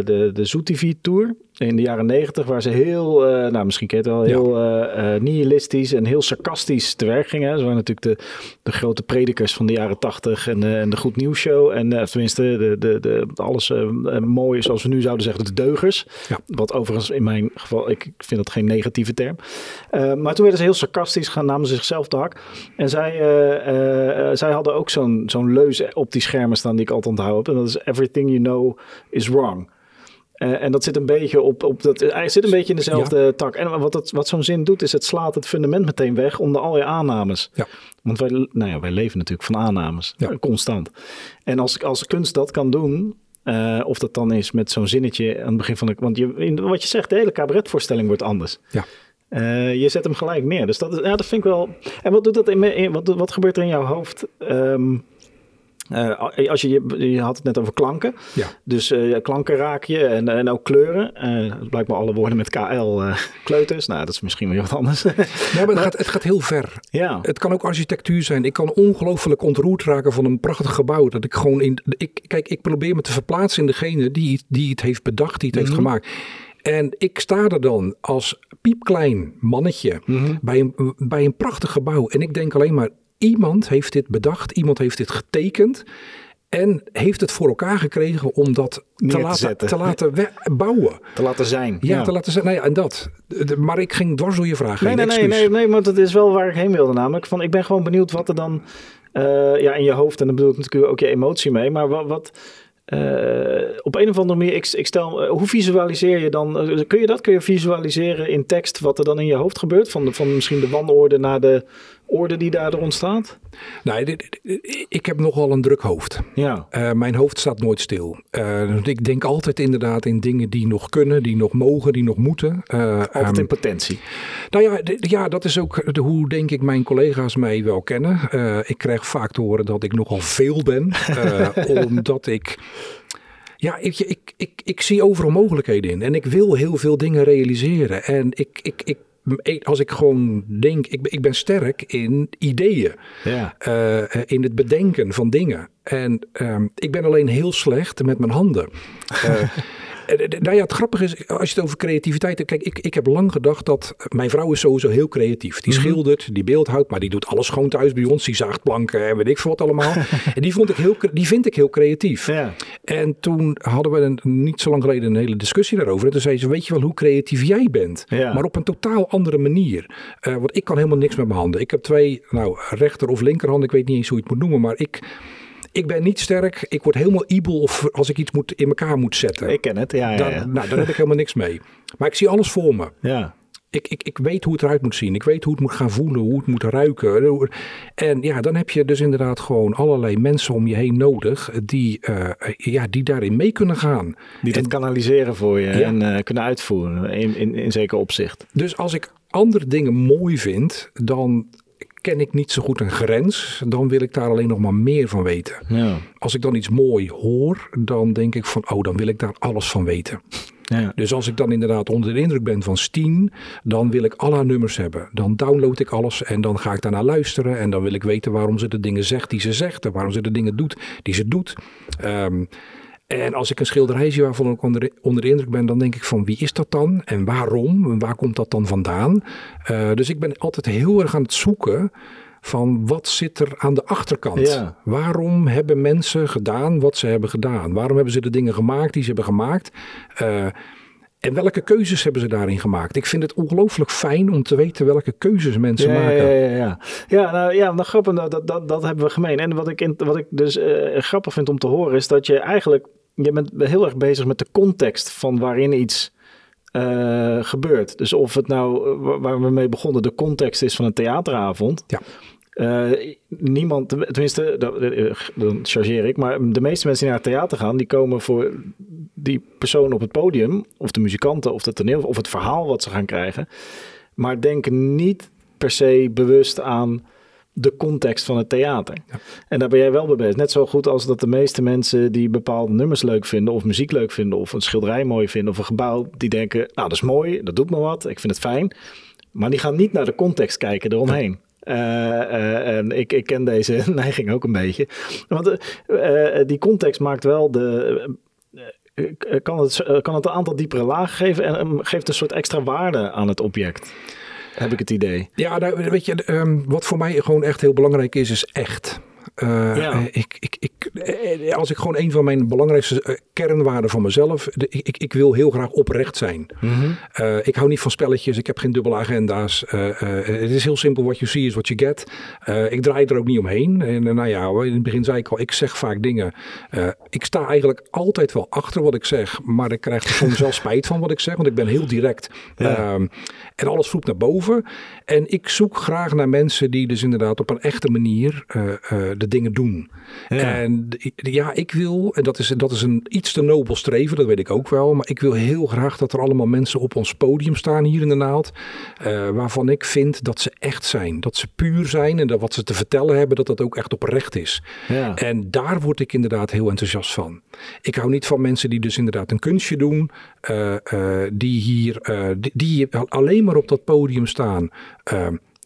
de, de Zoo TV Tour. In de jaren negentig, waar ze heel, uh, nou misschien ken je het wel, heel ja. uh, nihilistisch en heel sarcastisch te werk gingen. Ze waren natuurlijk de, de grote predikers van de jaren tachtig en, en de Goed Nieuws Show. En tenminste, de, de, de, alles mooi, zoals we nu zouden zeggen, de deugers. Ja. Wat overigens in mijn geval, ik vind dat geen negatieve term. maar toen werden ze heel sarcastisch, gaan namen zichzelf te hak. En zij, zij hadden ook zo'n zo'n leus op die schermen staan die ik altijd onthoud. En dat is everything you know is wrong. Uh, en dat zit een beetje op, op dat, hij zit een beetje in dezelfde tak. En wat, dat, wat zo'n zin doet, is het slaat het fundament meteen weg onder al je aannames. Ja. Want wij, nou ja, wij leven natuurlijk van aannames, ja. constant. En als, als kunst dat kan doen, uh, of dat dan is met zo'n zinnetje aan het begin van de... Want je, in, wat je zegt, de hele cabaretvoorstelling wordt anders. Ja. Uh, je zet hem gelijk neer. Dus dat, is, ja, dat vind ik wel... En wat, doet dat in, in wat, wat gebeurt er in jouw hoofd... Um, uh, als je, je had het net over klanken. Ja. Dus uh, klanken raak je en, en ook kleuren. Uh, blijkbaar alle woorden met KL kleuters. Nou, dat is misschien weer wat anders. nee, maar het gaat, het gaat heel ver. Ja. Het kan ook architectuur zijn. Ik kan ongelooflijk ontroerd raken van een prachtig gebouw. Dat ik gewoon in. Ik, kijk, ik probeer me te verplaatsen in degene die, die het heeft bedacht, die het heeft mhm. gemaakt. En ik sta er dan als piepklein mannetje mhm. bij, een, bij een prachtig gebouw. En ik denk alleen maar, iemand heeft dit bedacht, iemand heeft dit getekend. En heeft het voor elkaar gekregen om dat te laten, te, laten bouwen. Te laten zijn. Ja, te laten zijn. Nou ja, en dat. Maar ik ging dwars door je vraag nee, Nee, nee, nee, nee, maar dat is wel waar ik heen wilde namelijk. Van, ik ben gewoon benieuwd wat er dan uh, ja, in je hoofd, en dan bedoel ik natuurlijk ook je emotie mee, maar wat, wat uh, op een of andere manier, ik, ik stel, uh, hoe visualiseer je dan? Uh, kun je dat? Kun je visualiseren in tekst wat er dan in je hoofd gebeurt? Van, de, van misschien de wanorde naar de orde die daardoor ontstaat? Nee, ik heb nogal een druk hoofd. Ja. mijn hoofd staat nooit stil. ik denk altijd inderdaad in dingen die nog kunnen, die nog mogen, die nog moeten. altijd um, in potentie. Nou ja, ja, dat is ook de, hoe denk ik mijn collega's mij wel kennen. ik krijg vaak te horen dat ik nogal veel ben, omdat ik ja, ik, ik, ik, ik zie overal mogelijkheden in. En ik wil heel veel dingen realiseren. En ik, ik, ik als ik gewoon denk, ik, ik ben sterk in ideeën, ja. Uh, in het bedenken van dingen. En um, ik ben alleen heel slecht met mijn handen. Uh, Eh, nou ja, het grappige is, als je het over creativiteit hebt. Kijk, ik, ik heb lang gedacht dat mijn vrouw is sowieso heel creatief. Die mhm. schildert, die beeldhoudt, maar die doet alles gewoon thuis bij ons. Die zaagt planken en weet ik veel wat allemaal. en die, vond ik heel, die vind ik heel creatief. Ja. En toen hadden we een, niet zo lang geleden een hele discussie daarover. En toen zei ze, weet je wel hoe creatief jij bent? Maar op een totaal andere manier. Uh, want ik kan helemaal niks met mijn handen. Ik heb twee, nou, rechter of linkerhand. Ik weet niet eens hoe je het moet noemen. Maar ik ik ben niet sterk. Ik word helemaal ibel of als ik iets moet, in elkaar moet zetten. Ik ken het, ja. ja, Dan, nou, daar heb ik helemaal niks mee. Maar ik zie alles voor me. Ja. Ik, ik, ik weet hoe het eruit moet zien. Ik weet hoe het moet gaan voelen, hoe het moet ruiken. En ja, dan heb je dus inderdaad gewoon allerlei mensen om je heen nodig die, uh, ja, die daarin mee kunnen gaan. Die dat kanaliseren voor je en uh, kunnen uitvoeren in, in, in zeker opzicht. Dus als ik andere dingen mooi vind, dan ken ik niet zo goed een grens, dan wil ik daar alleen nog maar meer van weten. Ja. Als ik dan iets mooi hoor, dan denk ik van, oh, dan wil ik daar alles van weten. Ja. Dus als ik dan inderdaad onder de indruk ben van Steen, dan wil ik alle haar nummers hebben. Dan download ik alles en dan ga ik daarnaar luisteren. En dan wil ik weten waarom ze de dingen zegt die ze zegt. En waarom ze de dingen doet die ze doet. Um, en als ik een schilderij zie waarvan ik onder, onder de indruk ben, dan denk ik van wie is dat dan en waarom en waar komt dat dan vandaan? Uh, dus ik ben altijd heel erg aan het zoeken van wat zit er aan de achterkant? Waarom hebben mensen gedaan wat ze hebben gedaan? Waarom hebben ze de dingen gemaakt die ze hebben gemaakt? Uh, en welke keuzes hebben ze daarin gemaakt? Ik vind het ongelooflijk fijn om te weten welke keuzes mensen maken. Ja, ja, ja. ja, nou, ja nou, grappig, dat, dat, dat hebben we gemeen. En wat ik, in, wat ik dus uh, grappig vind om te horen, is dat je eigenlijk je bent heel erg bezig met de context van waarin iets uh, gebeurt. Dus of het nou, waar we mee begonnen, de context is van een theateravond. Ja. Uh, niemand, tenminste, dan chargeer ik, maar de meeste mensen die naar het theater gaan, die komen voor die persoon op het podium, of de muzikanten, of het toneel, of het verhaal wat ze gaan krijgen, maar denken niet per se bewust aan de context van het theater. En daar ben jij wel bij bezig. Net zo goed als dat de meeste mensen die bepaalde nummers leuk vinden, of muziek leuk vinden, of een schilderij mooi vinden, of een gebouw, die denken, nou dat is mooi, dat doet me wat, ik vind het fijn. Maar die gaan niet naar de context kijken eromheen. Uh, uh, en ik, ik ken deze neiging ook een beetje. Want uh, die context maakt wel de kan het, kan het een aantal diepere lagen geven en geeft een soort extra waarde aan het object. Heb ik het idee. Ja, nou, weet je, um, wat voor mij gewoon echt heel belangrijk is, is echt. Uh, ja. ik, ik, ik, als ik gewoon een van mijn belangrijkste kernwaarden van mezelf. ik, ik, wil heel graag oprecht zijn. Mm -hmm. uh, ik hou niet van spelletjes. Ik heb geen dubbele agenda's. Uh, het is heel simpel. What you see is what you get. ik draai er ook niet omheen. En nou ja, in het begin zei ik al. Ik zeg vaak dingen. ik sta eigenlijk altijd wel achter wat ik zeg. Maar ik krijg er soms wel spijt van wat ik zeg. Want ik ben heel direct. Ja. Ehm, en alles vloekt naar boven. En ik zoek graag naar mensen die dus inderdaad op een echte manier de dingen doen. Ja. En ja, ik wil, en dat is, dat is een iets te nobel streven, dat weet ik ook wel. Maar ik wil heel graag dat er allemaal mensen op ons podium staan hier in de naald. Uh, waarvan ik vind dat ze echt zijn. Dat ze puur zijn en dat wat ze te vertellen hebben, dat dat ook echt oprecht is. Ja. En daar word ik inderdaad heel enthousiast van. Ik hou niet van mensen die dus inderdaad een kunstje doen. Uh, uh, die hier, die, die, alleen maar op dat podium staan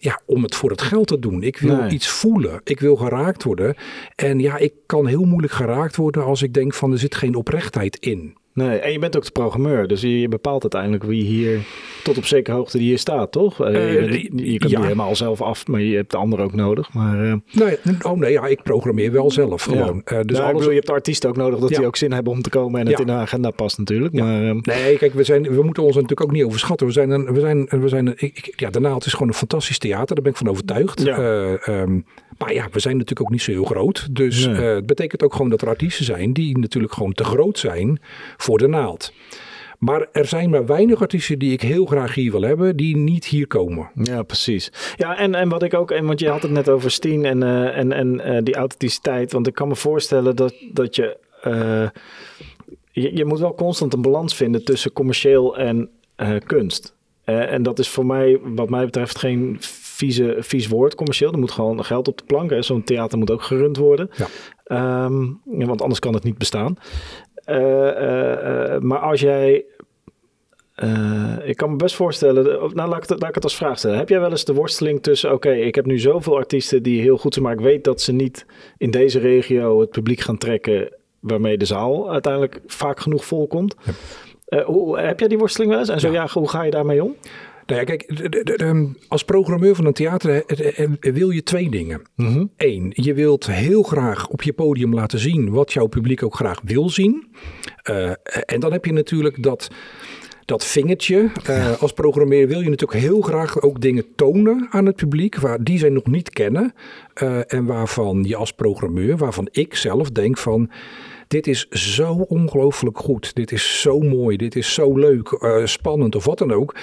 ja, om het voor het geld te doen. Ik wil iets voelen. Ik wil geraakt worden. En ja, ik kan heel moeilijk geraakt worden als ik denk van er zit geen oprechtheid in. Nee, en je bent ook de programmeur, dus je, bepaalt uiteindelijk wie hier tot op zekere hoogte die hier staat, toch? Uh, je, je kunt ja. niet helemaal zelf af, maar je hebt de ander ook nodig. Maar, uh... nee, oh nee, ja, ik programmeer wel zelf gewoon. Ja. Uh, dus nou, alles... bedoel, je hebt de artiesten ook nodig dat die ook zin hebben om te komen en het in de agenda past natuurlijk. Maar, nee, kijk, we, zijn, we moeten ons natuurlijk ook niet overschatten. We zijn een, we zijn, we zijn een, ik, ja, de Naald is gewoon een fantastisch theater, daar ben ik van overtuigd. Um, maar ja, we zijn natuurlijk ook niet zo heel groot. Dus nee. uh, het betekent ook gewoon dat er artiesten zijn die natuurlijk gewoon te groot zijn voor de naald. Maar er zijn maar weinig artiesten die ik heel graag hier wil hebben, die niet hier komen. Ja, precies. Ja, en, en wat ik ook, en want je had het net over Steen en, uh, en, en uh, die authenticiteit. Want ik kan me voorstellen dat, dat je, uh, je. Je moet wel constant een balans vinden tussen commercieel en kunst. en dat is voor mij, wat mij betreft, geen vieze, vies woord commercieel. Er moet gewoon geld op de plank. Zo'n theater moet ook gerund worden. Ja. Um, want anders kan het niet bestaan. Uh, uh, maar als jij. Uh, ik kan me best voorstellen. Nou, laat ik, het, laat ik het als vraag stellen. Heb jij wel eens de worsteling tussen. Oké, ik heb nu zoveel artiesten die heel goed zijn. Maar ik weet dat ze niet in deze regio het publiek gaan trekken. Waarmee de zaal uiteindelijk vaak genoeg volkomt. Ja. hoe, heb jij die worsteling wel eens? En zo ja, hoe ga je daarmee om? Nou ja, kijk, als programmeur van een theater wil je twee dingen. Mm Eén, je wilt heel graag op je podium laten zien wat jouw publiek ook graag wil zien. Uh, en dan heb je natuurlijk dat dat vingertje. Uh, als programmeur wil je natuurlijk heel graag ook dingen tonen aan het publiek waar die zij nog niet kennen. Uh, en waarvan je als programmeur, waarvan ik zelf denk van dit is zo ongelooflijk goed. Dit is zo mooi. Dit is zo leuk, uh, spannend of wat dan ook.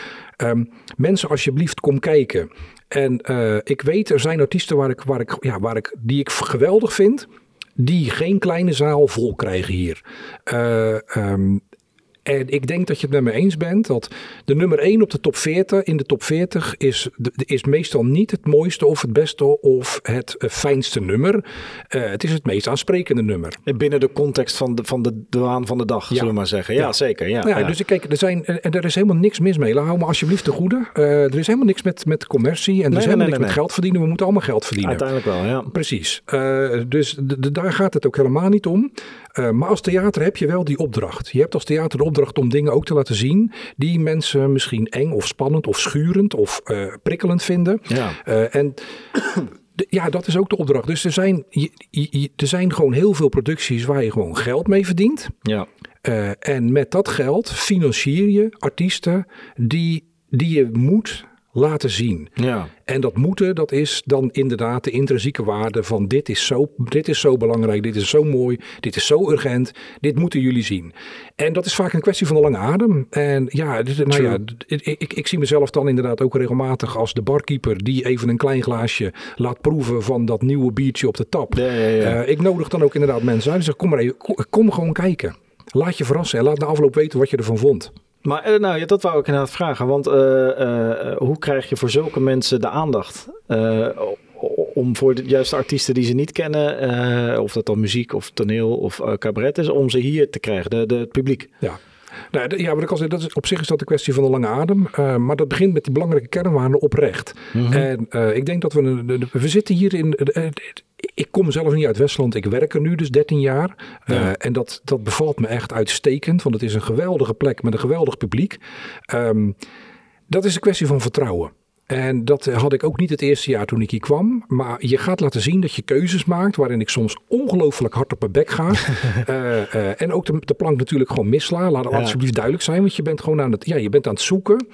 Um, mensen, alsjeblieft, kom kijken. En uh, ik weet, er zijn artiesten waar ik, waar ik, ja, waar ik, die ik geweldig vind. Die geen kleine zaal vol krijgen hier. Uh, um, en ik denk dat je het met me eens bent dat de nummer 1 op de top 40 in de top 40 is, is meestal niet het mooiste of het beste of het eh, fijnste nummer. Uh, het is het meest aansprekende nummer. Binnen de context van de, van de, de waan van de dag, ja. zullen we maar zeggen. Ja, ja. zeker. Ja. Nou ja, Dus kijk, er, zijn, en er is helemaal niks mis mee. Hou me alsjeblieft te goede. Uh, er is helemaal niks met, met commercie en er is helemaal nee, niks met geld verdienen. We moeten allemaal geld verdienen. Uiteindelijk wel, ja. Precies. dus daar gaat het ook helemaal niet om. Maar als theater heb je wel die opdracht. Je hebt als theater de opdracht om dingen ook te laten zien die mensen misschien eng of spannend of schurend of uh, prikkelend vinden. Ja. Uh, en ja, dat is ook de opdracht. Dus er zijn, je, je, er zijn gewoon heel veel producties waar je gewoon geld mee verdient. Ja. en met dat geld financier je artiesten die, die je moet laten zien. Ja. En dat moeten, dat is dan inderdaad de intrinsieke waarde van dit is, zo, dit is zo belangrijk, dit is zo mooi, dit is zo urgent, dit moeten jullie zien. En dat is vaak een kwestie van de lange adem. En ja, dus, nou ja ik, ik, ik, zie mezelf dan inderdaad ook regelmatig als de barkeeper die even een klein glaasje laat proeven van dat nieuwe biertje op de tap. Ja, ja, uh, ik nodig dan ook inderdaad mensen uit en zeg kom maar even, kom, kom gewoon kijken. Laat je verrassen en laat na afloop weten wat je ervan vond. Maar uh, nou, ja, dat wou ik inderdaad vragen. Want uh, uh, hoe krijg je voor zulke mensen de aandacht? om voor de juiste artiesten die ze niet kennen, of dat dan muziek of toneel of cabaret is, om ze hier te krijgen, de, de, het publiek. Ja. Nou, ja, maar dat is, op zich is dat de kwestie van de lange adem. Uh, maar dat begint met die belangrijke kernwaarden oprecht. Mm En uh, ik denk dat we... We zitten hier in... ik kom zelf niet uit Westland. Ik werk er nu dus 13 jaar. Ja. en dat, dat bevalt me echt uitstekend. Want het is een geweldige plek met een geweldig publiek. Um, dat is een kwestie van vertrouwen. En dat had ik ook niet het eerste jaar toen ik hier kwam. Maar je gaat laten zien dat je keuzes maakt waarin ik soms ongelooflijk hard op mijn bek ga. uh, uh, en ook de, de, plank natuurlijk gewoon missla. Laat het alsjeblieft duidelijk zijn. Want je bent gewoon aan het, ja, je bent aan het zoeken.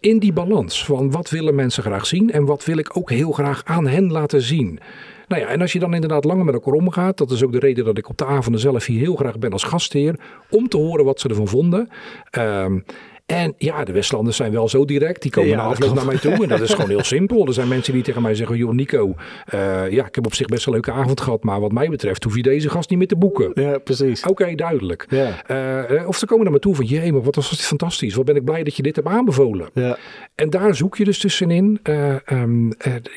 In die balans van wat willen mensen graag zien en wat wil ik ook heel graag aan hen laten zien. Nou ja, en als je dan inderdaad langer met elkaar omgaat, dat is ook de reden dat ik op de avonden zelf hier heel graag ben als gastheer, om te horen wat ze ervan vonden. Uh, en ja, de Westlanders zijn wel zo direct. Die komen ja, afloop naar mij toe. En dat is gewoon heel simpel. Er zijn mensen die tegen mij zeggen: Joh, Nico, uh, ja, ik heb op zich best een leuke avond gehad. Maar wat mij betreft hoef je deze gast niet meer te boeken. Ja, precies. Oké, duidelijk. Ja. Uh, of ze komen naar me toe van: Jee, maar wat was dit fantastisch. Wat ben ik blij dat je dit hebt aanbevolen. Ja. En daar zoek je dus tussenin. Uh, um,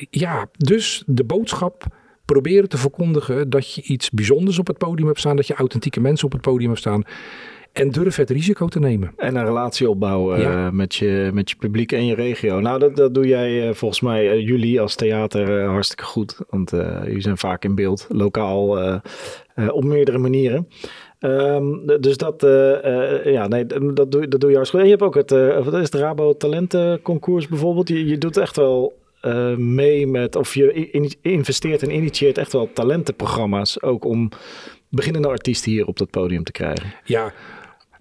ja, dus de boodschap proberen te verkondigen dat je iets bijzonders op het podium hebt staan. Dat je authentieke mensen op het podium hebt staan. En durf het risico te nemen. En een relatie opbouwen ja. uh, met, je, met je publiek en je regio. Nou, dat, dat doe jij uh, volgens mij, uh, jullie als theater, hartstikke goed. Want jullie zijn vaak in beeld, lokaal, op meerdere manieren. Um, dus dat, ja, nee, dat, doe, dat doe je hartstikke goed. En je hebt ook het, wat is het Rabo Talentenconcours bijvoorbeeld. Je, je doet echt wel mee met, of je investeert en initieert echt wel talentenprogramma's. Ook om beginnende artiesten hier op dat podium te krijgen. Ja,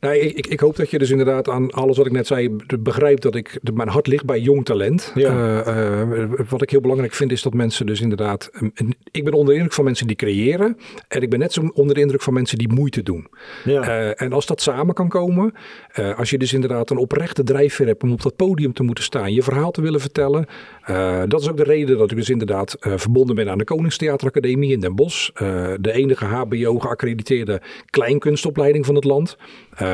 nou, ik, ik, hoop dat je dus inderdaad aan alles wat ik net zei begrijpt dat ik mijn hart ligt bij jong talent. Ja. Uh, wat ik heel belangrijk vind is dat mensen dus inderdaad. Ik ben onder de indruk van mensen die creëren. En ik ben net zo onder de indruk van mensen die moeite doen. Ja. Uh, en als dat samen kan komen. Uh, als je dus inderdaad een oprechte drijfveer hebt om op dat podium te moeten staan. Je verhaal te willen vertellen. dat is ook de reden dat ik dus inderdaad verbonden ben aan de Koningstheateracademie in Den Bosch. de enige HBO geaccrediteerde kleinkunstopleiding van het land.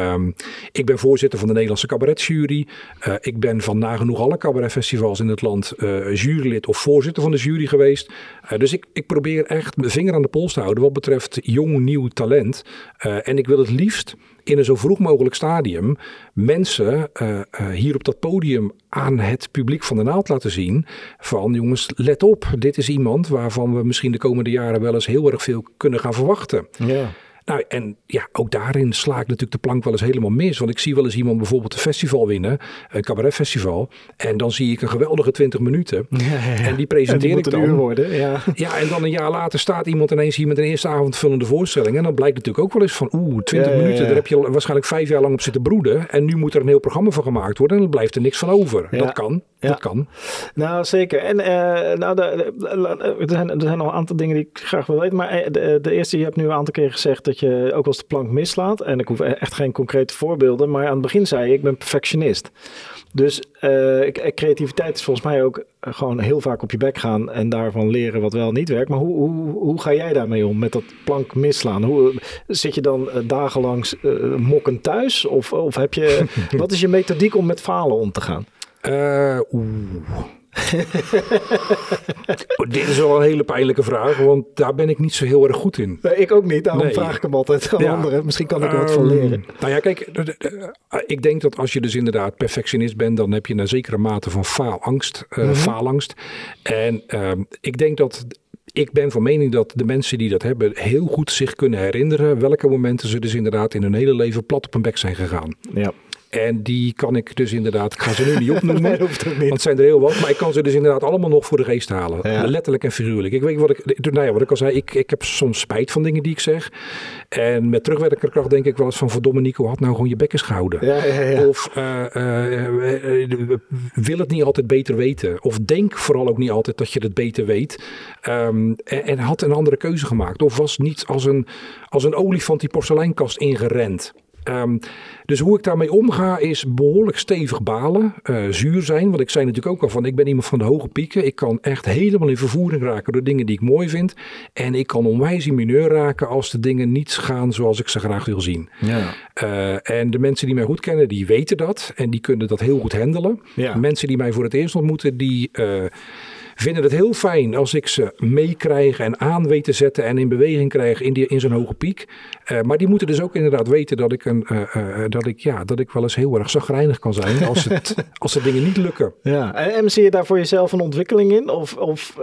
Um, ik ben voorzitter van de Nederlandse cabaretjury. Uh, ik ben van nagenoeg alle cabaretfestivals in het land uh, jurylid of voorzitter van de jury geweest. Uh, dus ik, ik probeer echt mijn vinger aan de pols te houden wat betreft jong nieuw talent. en ik wil het liefst in een zo vroeg mogelijk stadium mensen hier op dat podium aan het publiek van de naald laten zien. Van jongens, let op, dit is iemand waarvan we misschien de komende jaren wel eens heel erg veel kunnen gaan verwachten. Ja. Nou, en ja, ook daarin sla ik natuurlijk de plank wel eens helemaal mis. Want ik zie wel eens iemand bijvoorbeeld een festival winnen, een cabaretfestival. En dan zie ik een geweldige 20 minuten. En die presenteer ik dan. worden, ja. ja, en dan een jaar later staat iemand ineens hier met een eerste avondvullende voorstelling. En dan blijkt natuurlijk ook wel eens van, oeh, 20 minuten, daar heb je waarschijnlijk vijf jaar lang op zitten broeden. En nu moet er een heel programma van gemaakt worden en dan blijft er niks van over. Dat kan, dat kan. Nou, zeker. En uh, nou, er, zijn, er zijn nog een aantal dingen die ik graag wil weten. Maar eh, de, de eerste, je hebt nu een aantal keer gezegd dat je ook als de plank mislaat. En ik hoef e-, echt geen concrete voorbeelden. Maar aan het begin zei je, ik ben perfectionist. Dus uh, creativiteit is volgens mij ook gewoon heel vaak op je bek gaan en daarvan leren wat wel niet werkt. Maar hoe, hoe, hoe ga jij daarmee om met dat plank misslaan? Hoe, zit je dan dagenlang uh, mokken thuis? Of, of heb je, wat is je methodiek om met falen om te gaan? Uh, oeh. Oh, dit is wel een hele pijnlijke vraag, want daar ben ik niet zo heel erg goed in. Nee, ik ook niet, daarom vraag ik hem altijd aan anderen. Misschien kan ik er wat van ehm, leren. Nou ja, kijk, ik denk dat als je dus inderdaad perfectionist bent, dan heb je een zekere mate van faalangst. Uh, faalangst. En uh, ik denk dat ik ben van mening dat de mensen die dat hebben heel goed zich kunnen herinneren welke momenten ze dus inderdaad in hun hele leven plat op hun bek zijn gegaan. Ja. En die kan ik dus inderdaad, ik ga ze nu niet opnoemen, nee, hoeft niet. want het zijn er heel wat. Maar ik kan ze dus inderdaad allemaal nog voor de geest halen. Letterlijk en figuurlijk. Ik weet wat ik, nou ja, wat ik al zei, ik, ik heb soms spijt van dingen die ik zeg. En met terugwerkende kracht denk ik wel eens van, verdomme Nico, had nou gewoon je bekkens gehouden. Ja, ja, of uh, uh, wil het niet altijd beter weten. Of denk vooral ook niet altijd dat je het beter weet. Um, en, en, had een andere keuze gemaakt. Of was niet als een, als een olifant die porseleinkast ingerend. Um, dus hoe ik daarmee omga is behoorlijk stevig balen, uh, zuur zijn. Want ik zei natuurlijk ook al van, ik ben iemand van de hoge pieken. Ik kan echt helemaal in vervoering raken door dingen die ik mooi vind. En ik kan onwijs in mineur raken als de dingen niet gaan zoals ik ze graag wil zien. Ja. Uh, en de mensen die mij goed kennen, die weten dat. En die kunnen dat heel goed handelen. Ja. Mensen die mij voor het eerst ontmoeten, die... Uh, vinden het heel fijn als ik ze meekrijg en aan weet te zetten en in beweging krijg in, die, in zo'n hoge piek. Uh, maar die moeten dus ook inderdaad weten dat ik, een, uh, dat ik, ja, dat ik wel eens heel erg zagrijnig kan zijn als, het, als de dingen niet lukken. Ja, en, en zie je daar voor jezelf een ontwikkeling in? Of, of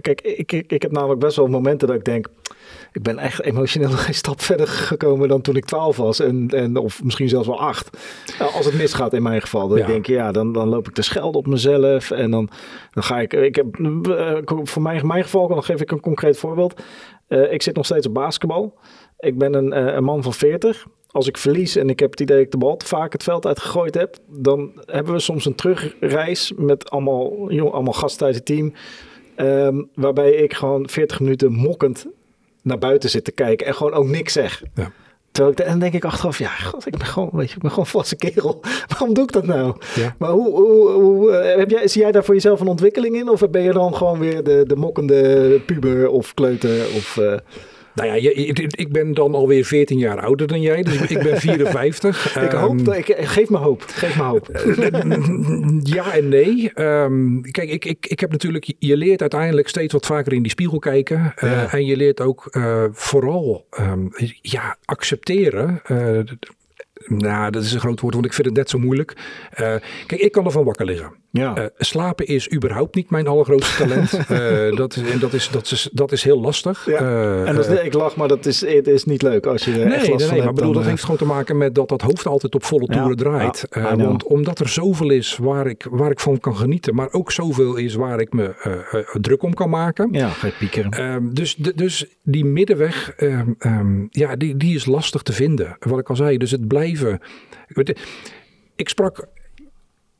kijk, ik, ik, ik heb namelijk best wel momenten dat ik denk ik ben echt emotioneel nog geen stap verder gekomen dan toen ik 12 was. En, en, of misschien zelfs wel 8. Nou, als het misgaat in mijn geval. Dan denk ik, ja, dan, dan loop ik te schelden op mezelf. En dan, dan ga ik. Ik heb uh, voor mijn, mijn geval, dan geef ik een concreet voorbeeld. Uh, ik zit nog steeds op basketbal. Ik ben een, uh, een man van 40 als ik verlies en ik heb het idee dat ik de bal te vaak het veld uitgegooid heb, dan hebben we soms een terugreis met allemaal, jong, allemaal gasten uit het team. Um, waarbij ik gewoon 40 minuten mokkend naar buiten zit te kijken en gewoon ook niks zeg. Ja. Terwijl ik, en dan denk ik achteraf, ja, god, ik ben gewoon, weet je, ik ben gewoon vaste kerel. Waarom doe ik dat nou? Ja. Maar hoe, hoe, hoe eh, heb jij, zie jij daar voor jezelf een ontwikkeling in? Of ben je dan gewoon weer de, de mokkende puber of kleuter? Of, uh... Nou ja, ik ben dan alweer 14 jaar ouder dan jij, dus ik ben 54. ik hoop, um, ik, geef me hoop, geef me hoop. ja en nee. Um, kijk, ik, ik, ik heb natuurlijk, je leert uiteindelijk steeds wat vaker in die spiegel kijken. Uh. En je leert ook uh, vooral um, ja, accepteren. Uh, nou, dat is een groot woord, want ik vind het net zo moeilijk. Uh, kijk, ik kan ervan wakker liggen. Ja. Uh, slapen is überhaupt niet mijn allergrootste talent. uh, dat, is, en dat, is, dat, is, dat is heel lastig. Ja. en dat is, ik lach, maar dat is, het is niet leuk als je nee, echt last nee, nee, maar bedoel, dat heeft gewoon te maken met dat dat hoofd altijd op volle toeren draait. Ja, want omdat er zoveel is waar ik, waar ik van kan genieten, maar ook zoveel is waar ik me druk om kan maken. Ja, ga je piekeren. Ehm, dus, dus die middenweg, um, um, ja, die, die is lastig te vinden. Wat ik al zei, dus het Ik sprak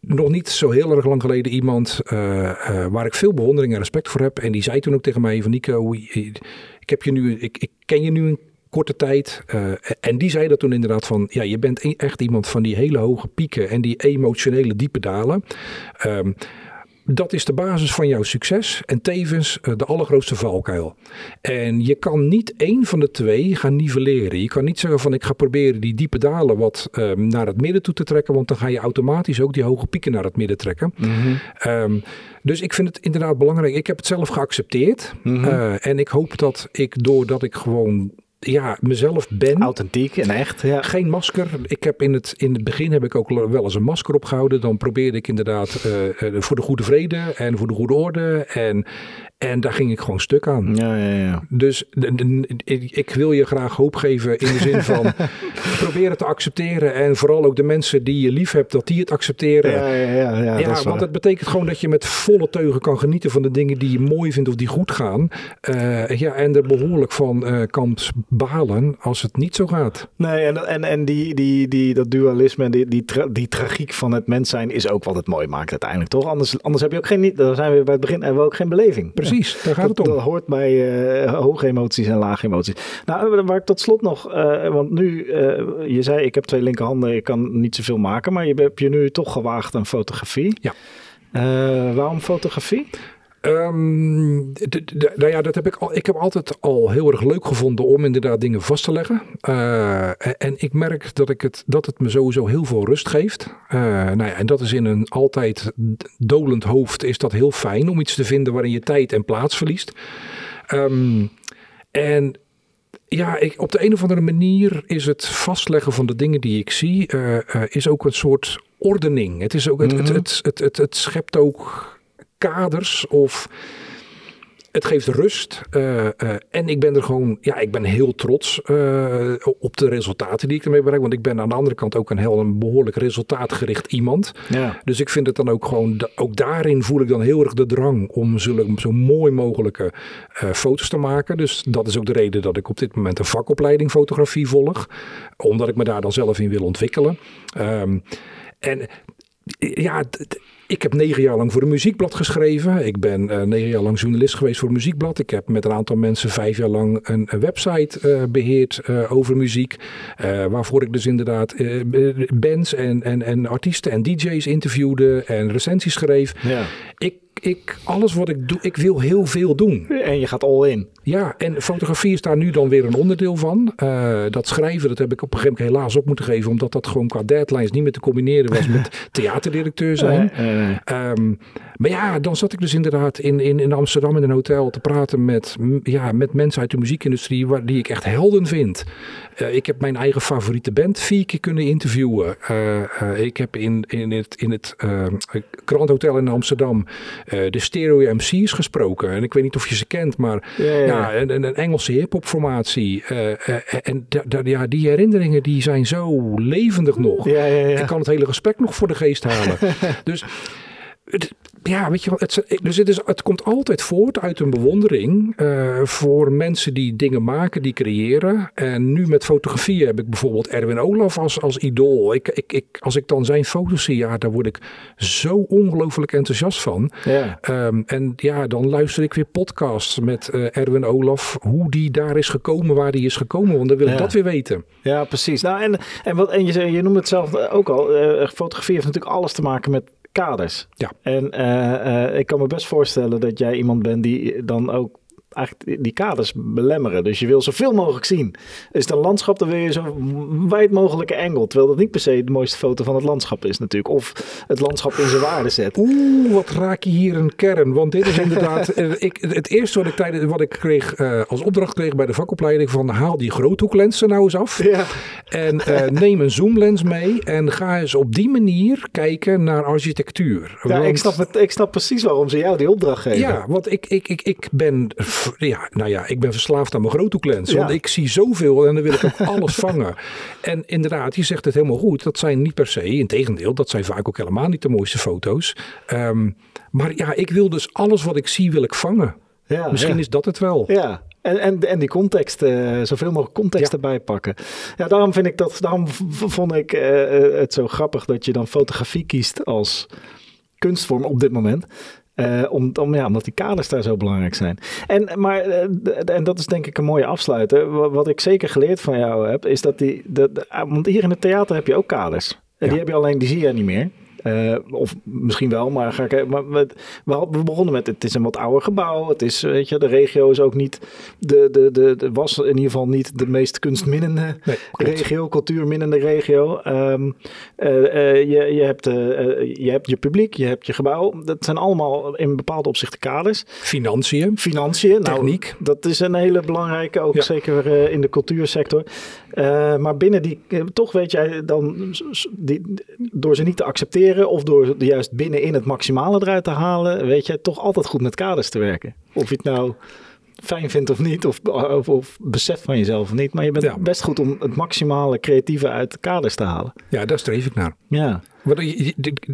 nog niet zo heel erg lang geleden iemand uh, uh, waar ik veel bewondering en respect voor heb. En die zei toen ook tegen mij van Nico, ik, heb je nu, ik, ik ken je nu een korte tijd. Uh, en die zei dat toen inderdaad van, ja, je bent e-, echt iemand van die hele hoge pieken en die emotionele diepe dalen. Um, dat is de basis van jouw succes en tevens uh, de allergrootste valkuil. En je kan niet één van de twee gaan nivelleren. Je kan niet zeggen van ik ga proberen die diepe dalen wat um, naar het midden toe te trekken, want dan ga je automatisch ook die hoge pieken naar het midden trekken. Mm -hmm. um, dus ik vind het inderdaad belangrijk. Ik heb het zelf geaccepteerd. Mm -hmm. uh, en ik hoop dat ik doordat ik gewoon ja, mezelf ben. Authentiek en echt. Ja. Geen masker. Ik heb in het, in het begin heb ik ook wel eens een masker opgehouden. Dan probeerde ik inderdaad uh, voor de goede vrede en voor de goede orde. En, en daar ging ik gewoon stuk aan. Ja, ja, ja. Dus ik wil je graag hoop geven in de zin van probeer het te accepteren. En vooral ook de mensen die je lief hebt, dat die het accepteren. Ja, ja, ja. Ja, ja want het betekent gewoon dat je met volle teugen kan genieten van de dingen die je mooi vindt of die goed gaan. Uh, ja, en er behoorlijk van uh, kan balen als het niet zo gaat. Nee, en, en, en die, die, die, dat dualisme en die, die, tra die tragiek van het mens zijn is ook wat het mooi maakt uiteindelijk, toch? Anders, anders heb je ook geen, dan zijn we bij het begin hebben we ook geen beleving. Precies, daar gaat dat, het om. Dat hoort bij uh, hoge emoties en lage emoties. Nou, waar ik tot slot nog, uh, want nu, je zei ik heb twee linkerhanden, ik kan niet zoveel maken, maar je hebt je nu toch gewaagd aan fotografie. Ja. waarom fotografie? Um, nou ja, dat heb ik al. Ik heb altijd al heel erg leuk gevonden om inderdaad dingen vast te leggen. Uh, en ik merk dat, ik het, dat het me sowieso heel veel rust geeft. Uh, nou ja, en dat is in een altijd dolend hoofd is dat heel fijn om iets te vinden waarin je tijd en plaats verliest. Um, en ja, ik, op de een of andere manier is het vastleggen van de dingen die ik zie, uh, is ook een soort ordening. Het, is ook, het, mm -hmm. het, het, het, het, het schept ook kaders of het geeft rust. Uh, uh, en ik ben er gewoon, ja, ik ben heel trots uh, op de resultaten die ik ermee bereik. Want ik ben aan de andere kant ook een heel een behoorlijk resultaatgericht iemand. Ja. Dus ik vind het dan ook gewoon, ook daarin voel ik dan heel erg de drang om zulke, zo mooi mogelijke foto's te maken. Dus dat is ook de reden dat ik op dit moment een vakopleiding fotografie volg. Omdat ik me daar dan zelf in wil ontwikkelen. Um, en ja, ik heb negen jaar lang voor een muziekblad geschreven. Ik ben uh, negen jaar lang journalist geweest voor een muziekblad. Ik heb met een aantal mensen vijf jaar lang een, een website uh, beheerd uh, over muziek. waarvoor ik dus inderdaad bands en, en, en artiesten en DJ's interviewde en recensies schreef. Ja. Ik ik, alles wat ik doe, ik wil heel veel doen. En je gaat all in. Ja, en fotografie is daar nu dan weer een onderdeel van. Uh, dat schrijven, dat heb ik op een gegeven moment helaas op moeten geven, omdat dat gewoon qua deadlines niet meer te combineren was met theaterdirecteur zijn. Um, maar ja, dan zat ik dus inderdaad in, in, in Amsterdam in een hotel te praten met, ja, met mensen uit de muziekindustrie waar, die ik echt helden vind. Ik heb mijn eigen favoriete band vier keer kunnen interviewen. Ik heb in, in het, in het Grand Hotel in Amsterdam de Stereo MC's gesproken. En ik weet niet of je ze kent, maar ja, ja, ja. een, een, Engelse hip-hop formatie. en ja, die herinneringen die zijn zo levendig nog. Ik kan het hele gesprek nog voor de geest halen. dus ja, weet je wel, het, dus het, is, het komt altijd voort uit een bewondering uh, voor mensen die dingen maken, die creëren. En nu met fotografie heb ik bijvoorbeeld Erwin Olaf als, als idool. Ik, ik, ik, als ik dan zijn foto's zie, ja, daar word ik zo ongelooflijk enthousiast van. Ja. Um, en ja, dan luister ik weer podcasts met uh, Erwin Olaf, hoe die daar is gekomen, waar die is gekomen. Want dan wil ik dat weer weten. Ja, precies. Nou, en, en, wat, en je, je noemt het zelf ook al, uh, fotografie heeft natuurlijk alles te maken met kaders. Ja. En uh, uh, ik kan me best voorstellen dat jij iemand bent die dan ook eigenlijk die kaders belemmeren. Dus je wil zoveel mogelijk zien. Is het een landschap, dan wil je zo wijd mogelijke angle. Terwijl dat niet per se de mooiste foto van het landschap is natuurlijk. Of het landschap in zijn waarde zet. Oeh, wat raak je hier een kern. Want dit is inderdaad eh, ik, het eerste wat ik, tijdens, wat ik kreeg uh, als opdracht kreeg bij de vakopleiding. Van haal die groothoeklensen nou eens af. Ja. En uh, neem een zoomlens mee. En ga eens op die manier kijken naar architectuur. Ja, want, ik, snap het, ik snap precies waarom ze jou die opdracht geven. Ja, want ik, ik, ik, ik ben ja, nou ja, ik ben verslaafd aan mijn. Ja. Want ik zie zoveel en dan wil ik ook alles vangen. En inderdaad, je zegt het helemaal goed. Dat zijn niet per se, in tegendeel, dat zijn vaak ook helemaal niet de mooiste foto's. Um, maar ja, ik wil dus alles wat ik zie, wil ik vangen. Ja, Misschien is dat het wel. Ja, en, en, en die context, uh, zoveel mogelijk context erbij pakken. Ja, daarom vind ik dat, daarom vond ik uh, het zo grappig dat je dan fotografie kiest als kunstvorm op dit moment. Uh, om, om, ja, omdat die kaders daar zo belangrijk zijn. En, maar, uh, en dat is denk ik een mooie afsluiter. Wat ik zeker geleerd van jou heb, is dat die. De, want hier in het theater heb je ook kaders. En die heb je alleen, die zie je niet meer. Uh, of misschien wel, maar, ga ik, maar we, we, begonnen met het is een wat ouder gebouw. Het is, weet je, de regio is ook niet de, de, de, de was in ieder geval niet de meest kunstminnende nee, regio, cultuurminnende regio. Um, uh, uh, je, je, hebt, je hebt je publiek, je hebt je gebouw. Dat zijn allemaal in bepaalde opzichten kaders. Financiën. Financiën. Nou, Techniek. Nou, dat is een hele belangrijke, ook ja. zeker in de cultuursector. maar binnen die, toch weet jij dan, die, door ze niet te accepteren of door juist binnenin het maximale eruit te halen, weet je, toch altijd goed met kaders te werken. Of je het nou fijn vindt of niet, of, of, of beseft van jezelf of niet, maar je bent best goed om het maximale creatieve uit de kaders te halen. Ja, daar streef ik naar. Ja.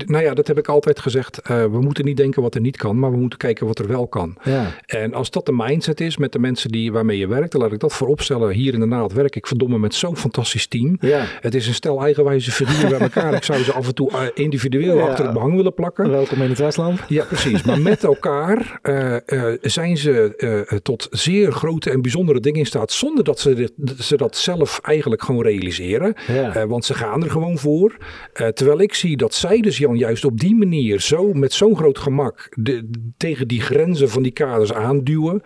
Nou ja, dat heb ik altijd gezegd. Uh, we moeten niet denken wat er niet kan, maar we moeten kijken wat er wel kan. Ja. En als dat de mindset is met de mensen die, waarmee je werkt, dan laat ik dat vooropstellen. Hier in de naad werk ik verdomme met zo'n fantastisch team. Ja. Het is een stel eigenwijze figuren bij elkaar. ik zou ze af en toe uh, individueel ja. achter het behang willen plakken. Welkom in het Westland. Ja, precies. Maar met elkaar uh, zijn ze tot zeer grote en bijzondere dingen in staat, zonder dat ze, dit, ze dat zelf eigenlijk gewoon realiseren. want ze gaan er gewoon voor. terwijl ik zie dat zij dus Jan juist op die manier zo met zo'n groot gemak de, tegen die grenzen van die kaders aanduwen.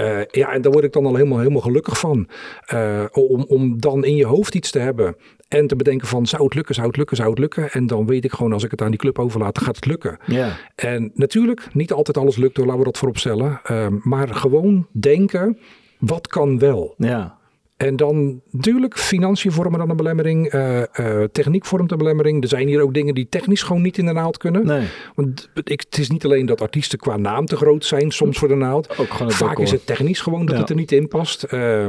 Uh, ja, en daar word ik dan al helemaal, helemaal gelukkig van. Uh, om, om dan in je hoofd iets te hebben en te bedenken van zou het lukken, zou het lukken, zou het lukken. En dan weet ik gewoon als ik het aan die club overlaat, gaat het lukken. Ja. En natuurlijk, niet altijd alles lukt, laten we dat voorop stellen. Uh, maar gewoon denken, wat kan wel? Ja. En dan natuurlijk, financiën vormen dan een belemmering, uh, uh, techniek vormt een belemmering. Er zijn hier ook dingen die technisch gewoon niet in de naald kunnen. Nee. Want ik, het is niet alleen dat artiesten qua naam te groot zijn, soms voor de naald. Ook Vaak is het technisch gewoon dat het er niet in past. Uh,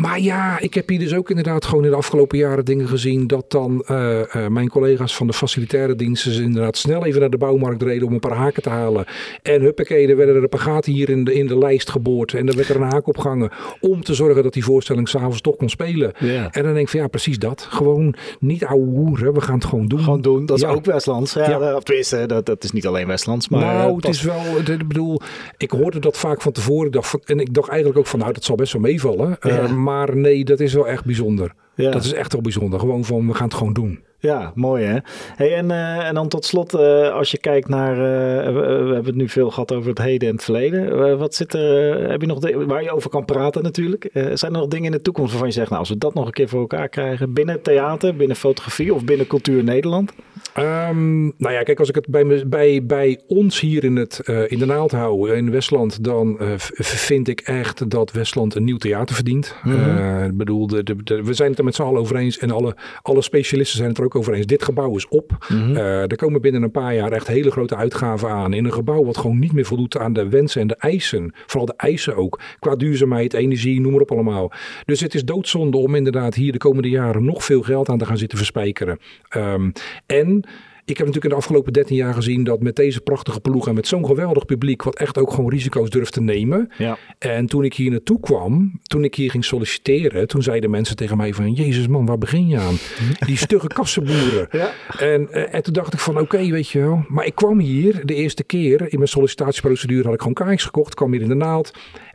maar ja, ik heb hier dus ook inderdaad gewoon in de afgelopen jaren dingen gezien dat dan uh, uh, mijn collega's van de facilitaire diensten inderdaad snel even naar de bouwmarkt reden om een paar haken te halen. En huppakee, er werden er een paar gaten hier in de, in de lijst geboord en er werd er een haak opgehangen om te zorgen dat die voorstelling s'avonds toch kon spelen. En dan denk ik van ja, precies dat. Gewoon niet ouwe hoeren, we gaan het gewoon doen. Gewoon doen, dat is ja. ook Westlands. Ja, ja. Of tenminste, dat, dat is niet alleen Westlands. Maar nou, het is wel, ik bedoel, ik hoorde dat vaak van tevoren dacht en ik dacht eigenlijk ook van nou, dat zal best wel meevallen. Uh, maar nee, dat is wel echt bijzonder. Ja. Dat is echt wel bijzonder. Gewoon van, we gaan het gewoon doen. Ja, mooi hè. Hey, en, uh, en dan tot slot, uh, als je kijkt naar, uh, we, we, hebben het nu veel gehad over het heden en het verleden. wat zit er, heb je nog, waar je over kan praten natuurlijk. zijn er nog dingen in de toekomst waarvan je zegt, nou als we dat nog een keer voor elkaar krijgen, binnen theater, binnen fotografie of binnen cultuur Nederland? Um, nou ja, kijk, als ik het bij, bij, bij ons hier in, het, in de naald hou, in Westland, dan vind ik echt dat Westland een nieuw theater verdient. Mm -hmm. ik bedoel, de, de, de, we zijn het er met z'n allen over eens en alle, alle specialisten zijn het er ook over eens. Dit gebouw is op. Mm er komen binnen een paar jaar echt hele grote uitgaven aan. In een gebouw wat gewoon niet meer voldoet aan de wensen en de eisen. Vooral de eisen ook. Qua duurzaamheid, energie, noem maar op allemaal. Dus het is doodzonde om inderdaad hier de komende jaren nog veel geld aan te gaan zitten verspijkeren. Um, en ik heb natuurlijk in de afgelopen 13 jaar gezien dat met deze prachtige ploeg en met zo'n geweldig publiek, wat echt ook gewoon risico's durft te nemen. Ja. En toen ik hier naartoe kwam, toen ik hier ging solliciteren, toen zeiden mensen tegen mij van, Jezus man, waar begin je aan? Die stugge kassenboeren. Ja. En, eh, en toen dacht ik van, oké, weet je wel. Maar ik kwam hier de eerste keer, in mijn sollicitatieprocedure had ik gewoon kaartjes gekocht, kwam hier in de naald.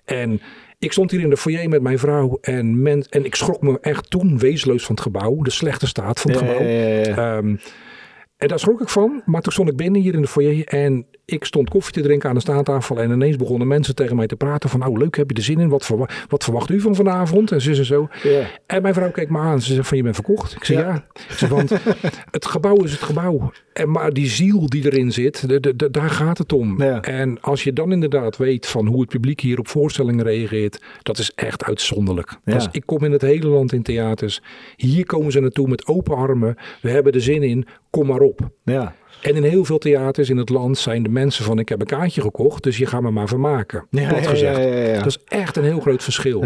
En ik stond hier in de foyer met mijn vrouw en, men, en ik schrok me echt toen wezenloos van het gebouw. De slechte staat van het ja, gebouw. Um, en daar schrok ik van. Maar toen stond ik binnen hier in de foyer en ik stond koffie te drinken aan de staattafel. En ineens begonnen mensen tegen mij te praten van, nou leuk, heb je er zin in? Wat, verwa wat verwacht u van vanavond? En zo en zo. Yeah. En mijn vrouw keek me aan. Ze zei van, je bent verkocht. Ik zei ja. want het gebouw is het gebouw. En maar die ziel die erin zit, de, de, de, daar gaat het om. Ja. En als je dan inderdaad weet van hoe het publiek hier op voorstellingen reageert, dat is echt uitzonderlijk. Ja. Als ik kom in het hele land in theaters. Hier komen ze naartoe met open armen. We hebben er zin in. Kom maar op. Ja. En in heel veel theaters in het land zijn de mensen van ik heb een kaartje gekocht, dus je gaat me maar vermaken. Ja, Plat gezegd. ja, ja, ja. Dat is echt een heel groot verschil.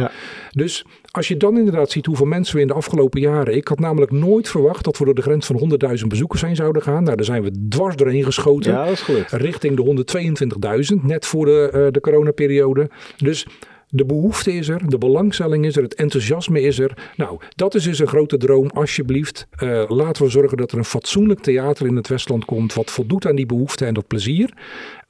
Dus als je dan inderdaad ziet hoeveel mensen we in de afgelopen jaren. Ik had namelijk nooit verwacht dat we door de grens van 100.000 bezoekers heen zouden gaan. Nou, daar zijn we dwars doorheen geschoten. Ja, dat is gelukt. Richting de 122.000, net voor de, uh, de coronaperiode. Dus de behoefte is er, de belangstelling is er, het enthousiasme is er. Nou, dat is dus een grote droom, alsjeblieft. Uh, laten we zorgen dat er een fatsoenlijk theater in het Westland komt, wat voldoet aan die behoefte en dat plezier.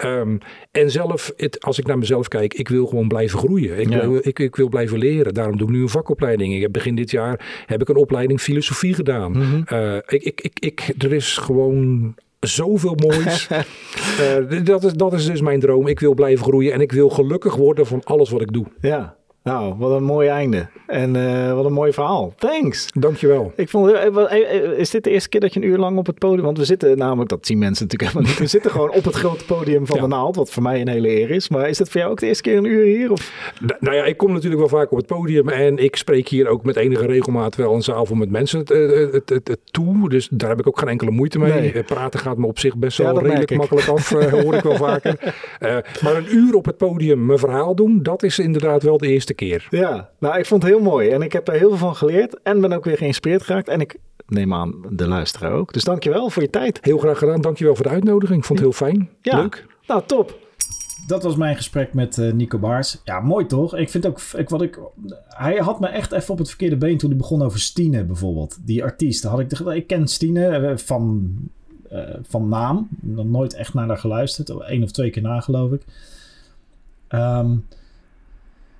Um, en zelf, het, als ik naar mezelf kijk, ik wil gewoon blijven groeien. Ik, Ja. wil, ik, ik wil blijven leren. Daarom doe ik nu een vakopleiding. Ik heb begin dit jaar heb ik een opleiding filosofie gedaan. Mhm. Uh, ik, ik, ik, ik, er is gewoon zoveel moois. uh, dat, is, dat is dus mijn droom. Ik wil blijven groeien en ik wil gelukkig worden van alles wat ik doe. Ja, nou, wat een mooi einde. En uh, wat een mooi verhaal. Thanks. Dankjewel. Ik vond, uh, is dit de eerste keer dat je een uur lang op het podium... Want we zitten namelijk, dat zien mensen natuurlijk helemaal niet... We zitten gewoon op het grote podium van ja. de Naald, wat voor mij een hele eer is. Maar is dit voor jou ook de eerste keer een uur hier? Of? Nou ja, ik kom natuurlijk wel vaak op het podium... en ik spreek hier ook met enige regelmaat wel een zaal vol met mensen het, het, het, toe. Dus daar heb ik ook geen enkele moeite mee. Nee. Praten gaat me op zich best wel Ja, dat redelijk makkelijk af, hoor ik wel vaker. Uh, maar een uur op het podium mijn verhaal doen... dat is inderdaad wel de eerste keer. Ja, nou, ik vond het heel mooi. En ik heb er heel veel van geleerd. En ben ook weer geïnspireerd geraakt. En ik neem aan de luisteraar ook. Dus dankjewel voor je tijd. Heel graag gedaan. Dankjewel voor de uitnodiging. Ik vond het heel fijn. Ja. Leuk. Nou, top. Dat was mijn gesprek met uh, Nico Baars. Ja, mooi toch? Ik vind ook, ik, wat ik, hij had me echt even op het verkeerde been toen hij begon over Stine bijvoorbeeld. Die artiest. Had ik, ik ken Stine uh, van, uh, van naam. Nog nooit echt naar haar geluisterd. Eén of twee keer na geloof ik. Um,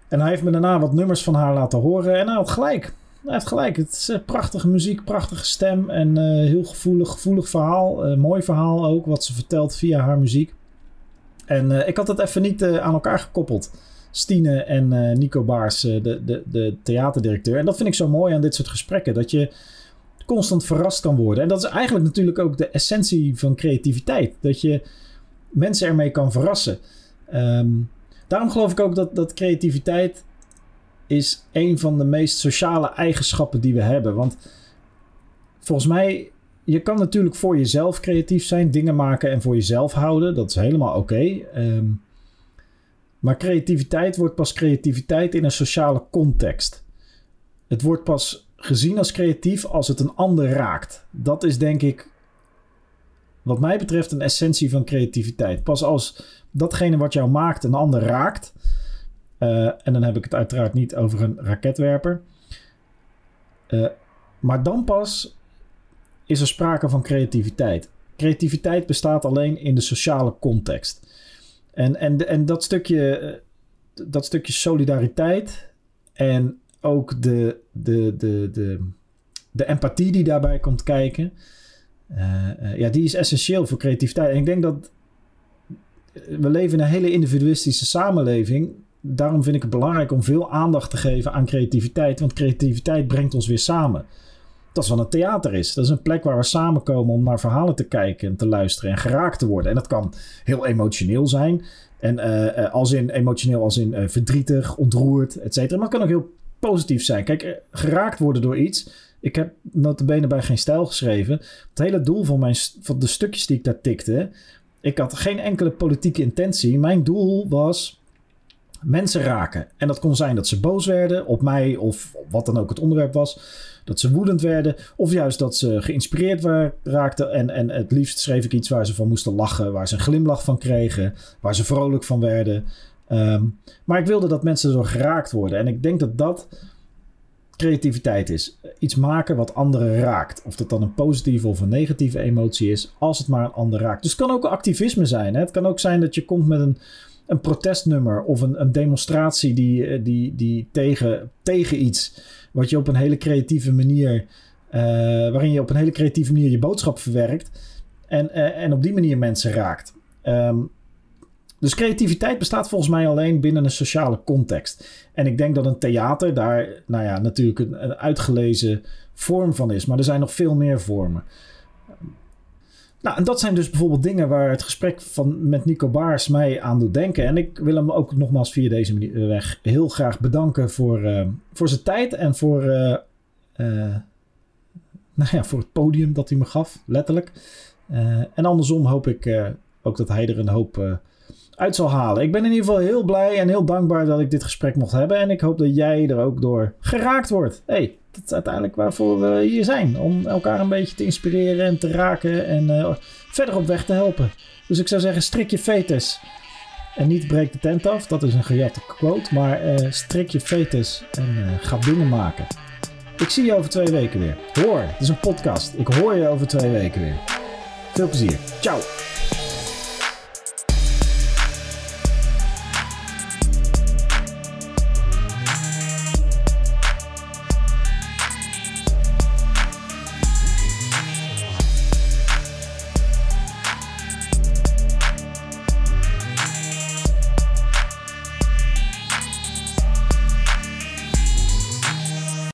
en hij heeft me daarna wat nummers van haar laten horen. En hij had gelijk. Hij heeft gelijk. Het is uh, prachtige muziek, prachtige stem. En uh, heel gevoelig, gevoelig verhaal. Uh, mooi verhaal ook, wat ze vertelt via haar muziek. En ik had het even niet aan elkaar gekoppeld. Stine en Nico Baars, de, de, de theaterdirecteur. En dat vind ik zo mooi aan dit soort gesprekken. Dat je constant verrast kan worden. En dat is eigenlijk natuurlijk ook de essentie van creativiteit. Dat je mensen ermee kan verrassen. Um, Daarom geloof ik ook dat, dat creativiteit is een van de meest sociale eigenschappen die we hebben. Want volgens mij, je kan natuurlijk voor jezelf creatief zijn, dingen maken en voor jezelf houden. Dat is helemaal oké. Um, maar creativiteit wordt pas creativiteit in een sociale context. Het wordt pas gezien als creatief als het een ander raakt. Dat is denk ik, wat mij betreft, een essentie van creativiteit. Pas als datgene wat jou maakt een ander raakt. Uh, en dan heb ik het uiteraard niet over een raketwerper. Uh, maar dan pas is er sprake van creativiteit. Creativiteit bestaat alleen in de sociale context. En, en, en dat, stukje, dat stukje solidariteit en ook de, de, de, de, de empathie die daarbij komt kijken. Ja, die is essentieel voor creativiteit. En ik denk dat we leven in een hele individualistische samenleving. Daarom vind ik het belangrijk om veel aandacht te geven aan creativiteit. Want creativiteit brengt ons weer samen. Dat is wat een theater is. Dat is een plek waar we samenkomen om naar verhalen te kijken en te luisteren en geraakt te worden. En dat kan heel emotioneel zijn. En uh, als in emotioneel, als in verdrietig, ontroerd, et cetera. Maar het kan ook heel positief zijn. Kijk, geraakt worden door iets. Ik heb notabene bij geen stijl geschreven. Het hele doel van, mijn, van de stukjes die ik daar tikte ik had geen enkele politieke intentie. Mijn doel was mensen raken. En dat kon zijn dat ze boos werden op mij of wat dan ook het onderwerp was. Dat ze woedend werden. Of juist dat ze geïnspireerd raakten. En, en het liefst schreef ik iets waar ze van moesten lachen. Waar ze een glimlach van kregen. Waar ze vrolijk van werden. Ehm, maar ik wilde dat mensen erdoor geraakt worden. En ik denk dat dat creativiteit is. Iets maken wat anderen raakt. Of dat dan een positieve of een negatieve emotie is, als het maar een ander raakt. Dus het kan ook activisme zijn. Hè? Het kan ook zijn dat je komt met een, een protestnummer of een, een demonstratie die, eh, die, die tegen, tegen iets, wat je op een hele creatieve manier, uh, waarin je op een hele creatieve manier je boodschap verwerkt en, uh, en op die manier mensen raakt. Um, dus creativiteit bestaat volgens mij alleen binnen een sociale context. En ik denk dat een theater daar, nou ja, natuurlijk een, een uitgelezen vorm van is. Maar er zijn nog veel meer vormen. Nou, en dat zijn dus bijvoorbeeld dingen waar het gesprek van, met Nico Baars mij aan doet denken. En ik wil hem ook nogmaals via deze weg heel graag bedanken voor, uh, voor zijn tijd en voor, uh, nou ja, voor het podium dat hij me gaf, letterlijk. en andersom hoop ik ook dat hij er een hoop uit zal halen. Ik ben in ieder geval heel blij en heel dankbaar dat ik dit gesprek mocht hebben. En ik hoop dat jij er ook door geraakt wordt. hey, dat is uiteindelijk waarvoor we hier zijn. Om elkaar een beetje te inspireren en te raken en uh, verder op weg te helpen. Dus ik zou zeggen, strik je fetus. En niet breek de tent af, dat is een gejatte quote. Maar uh, strik je fetus en uh, ga dingen maken. Ik zie je over twee weken weer. Hoor, het is een podcast. Ik hoor je over twee weken weer. Veel plezier. Ciao.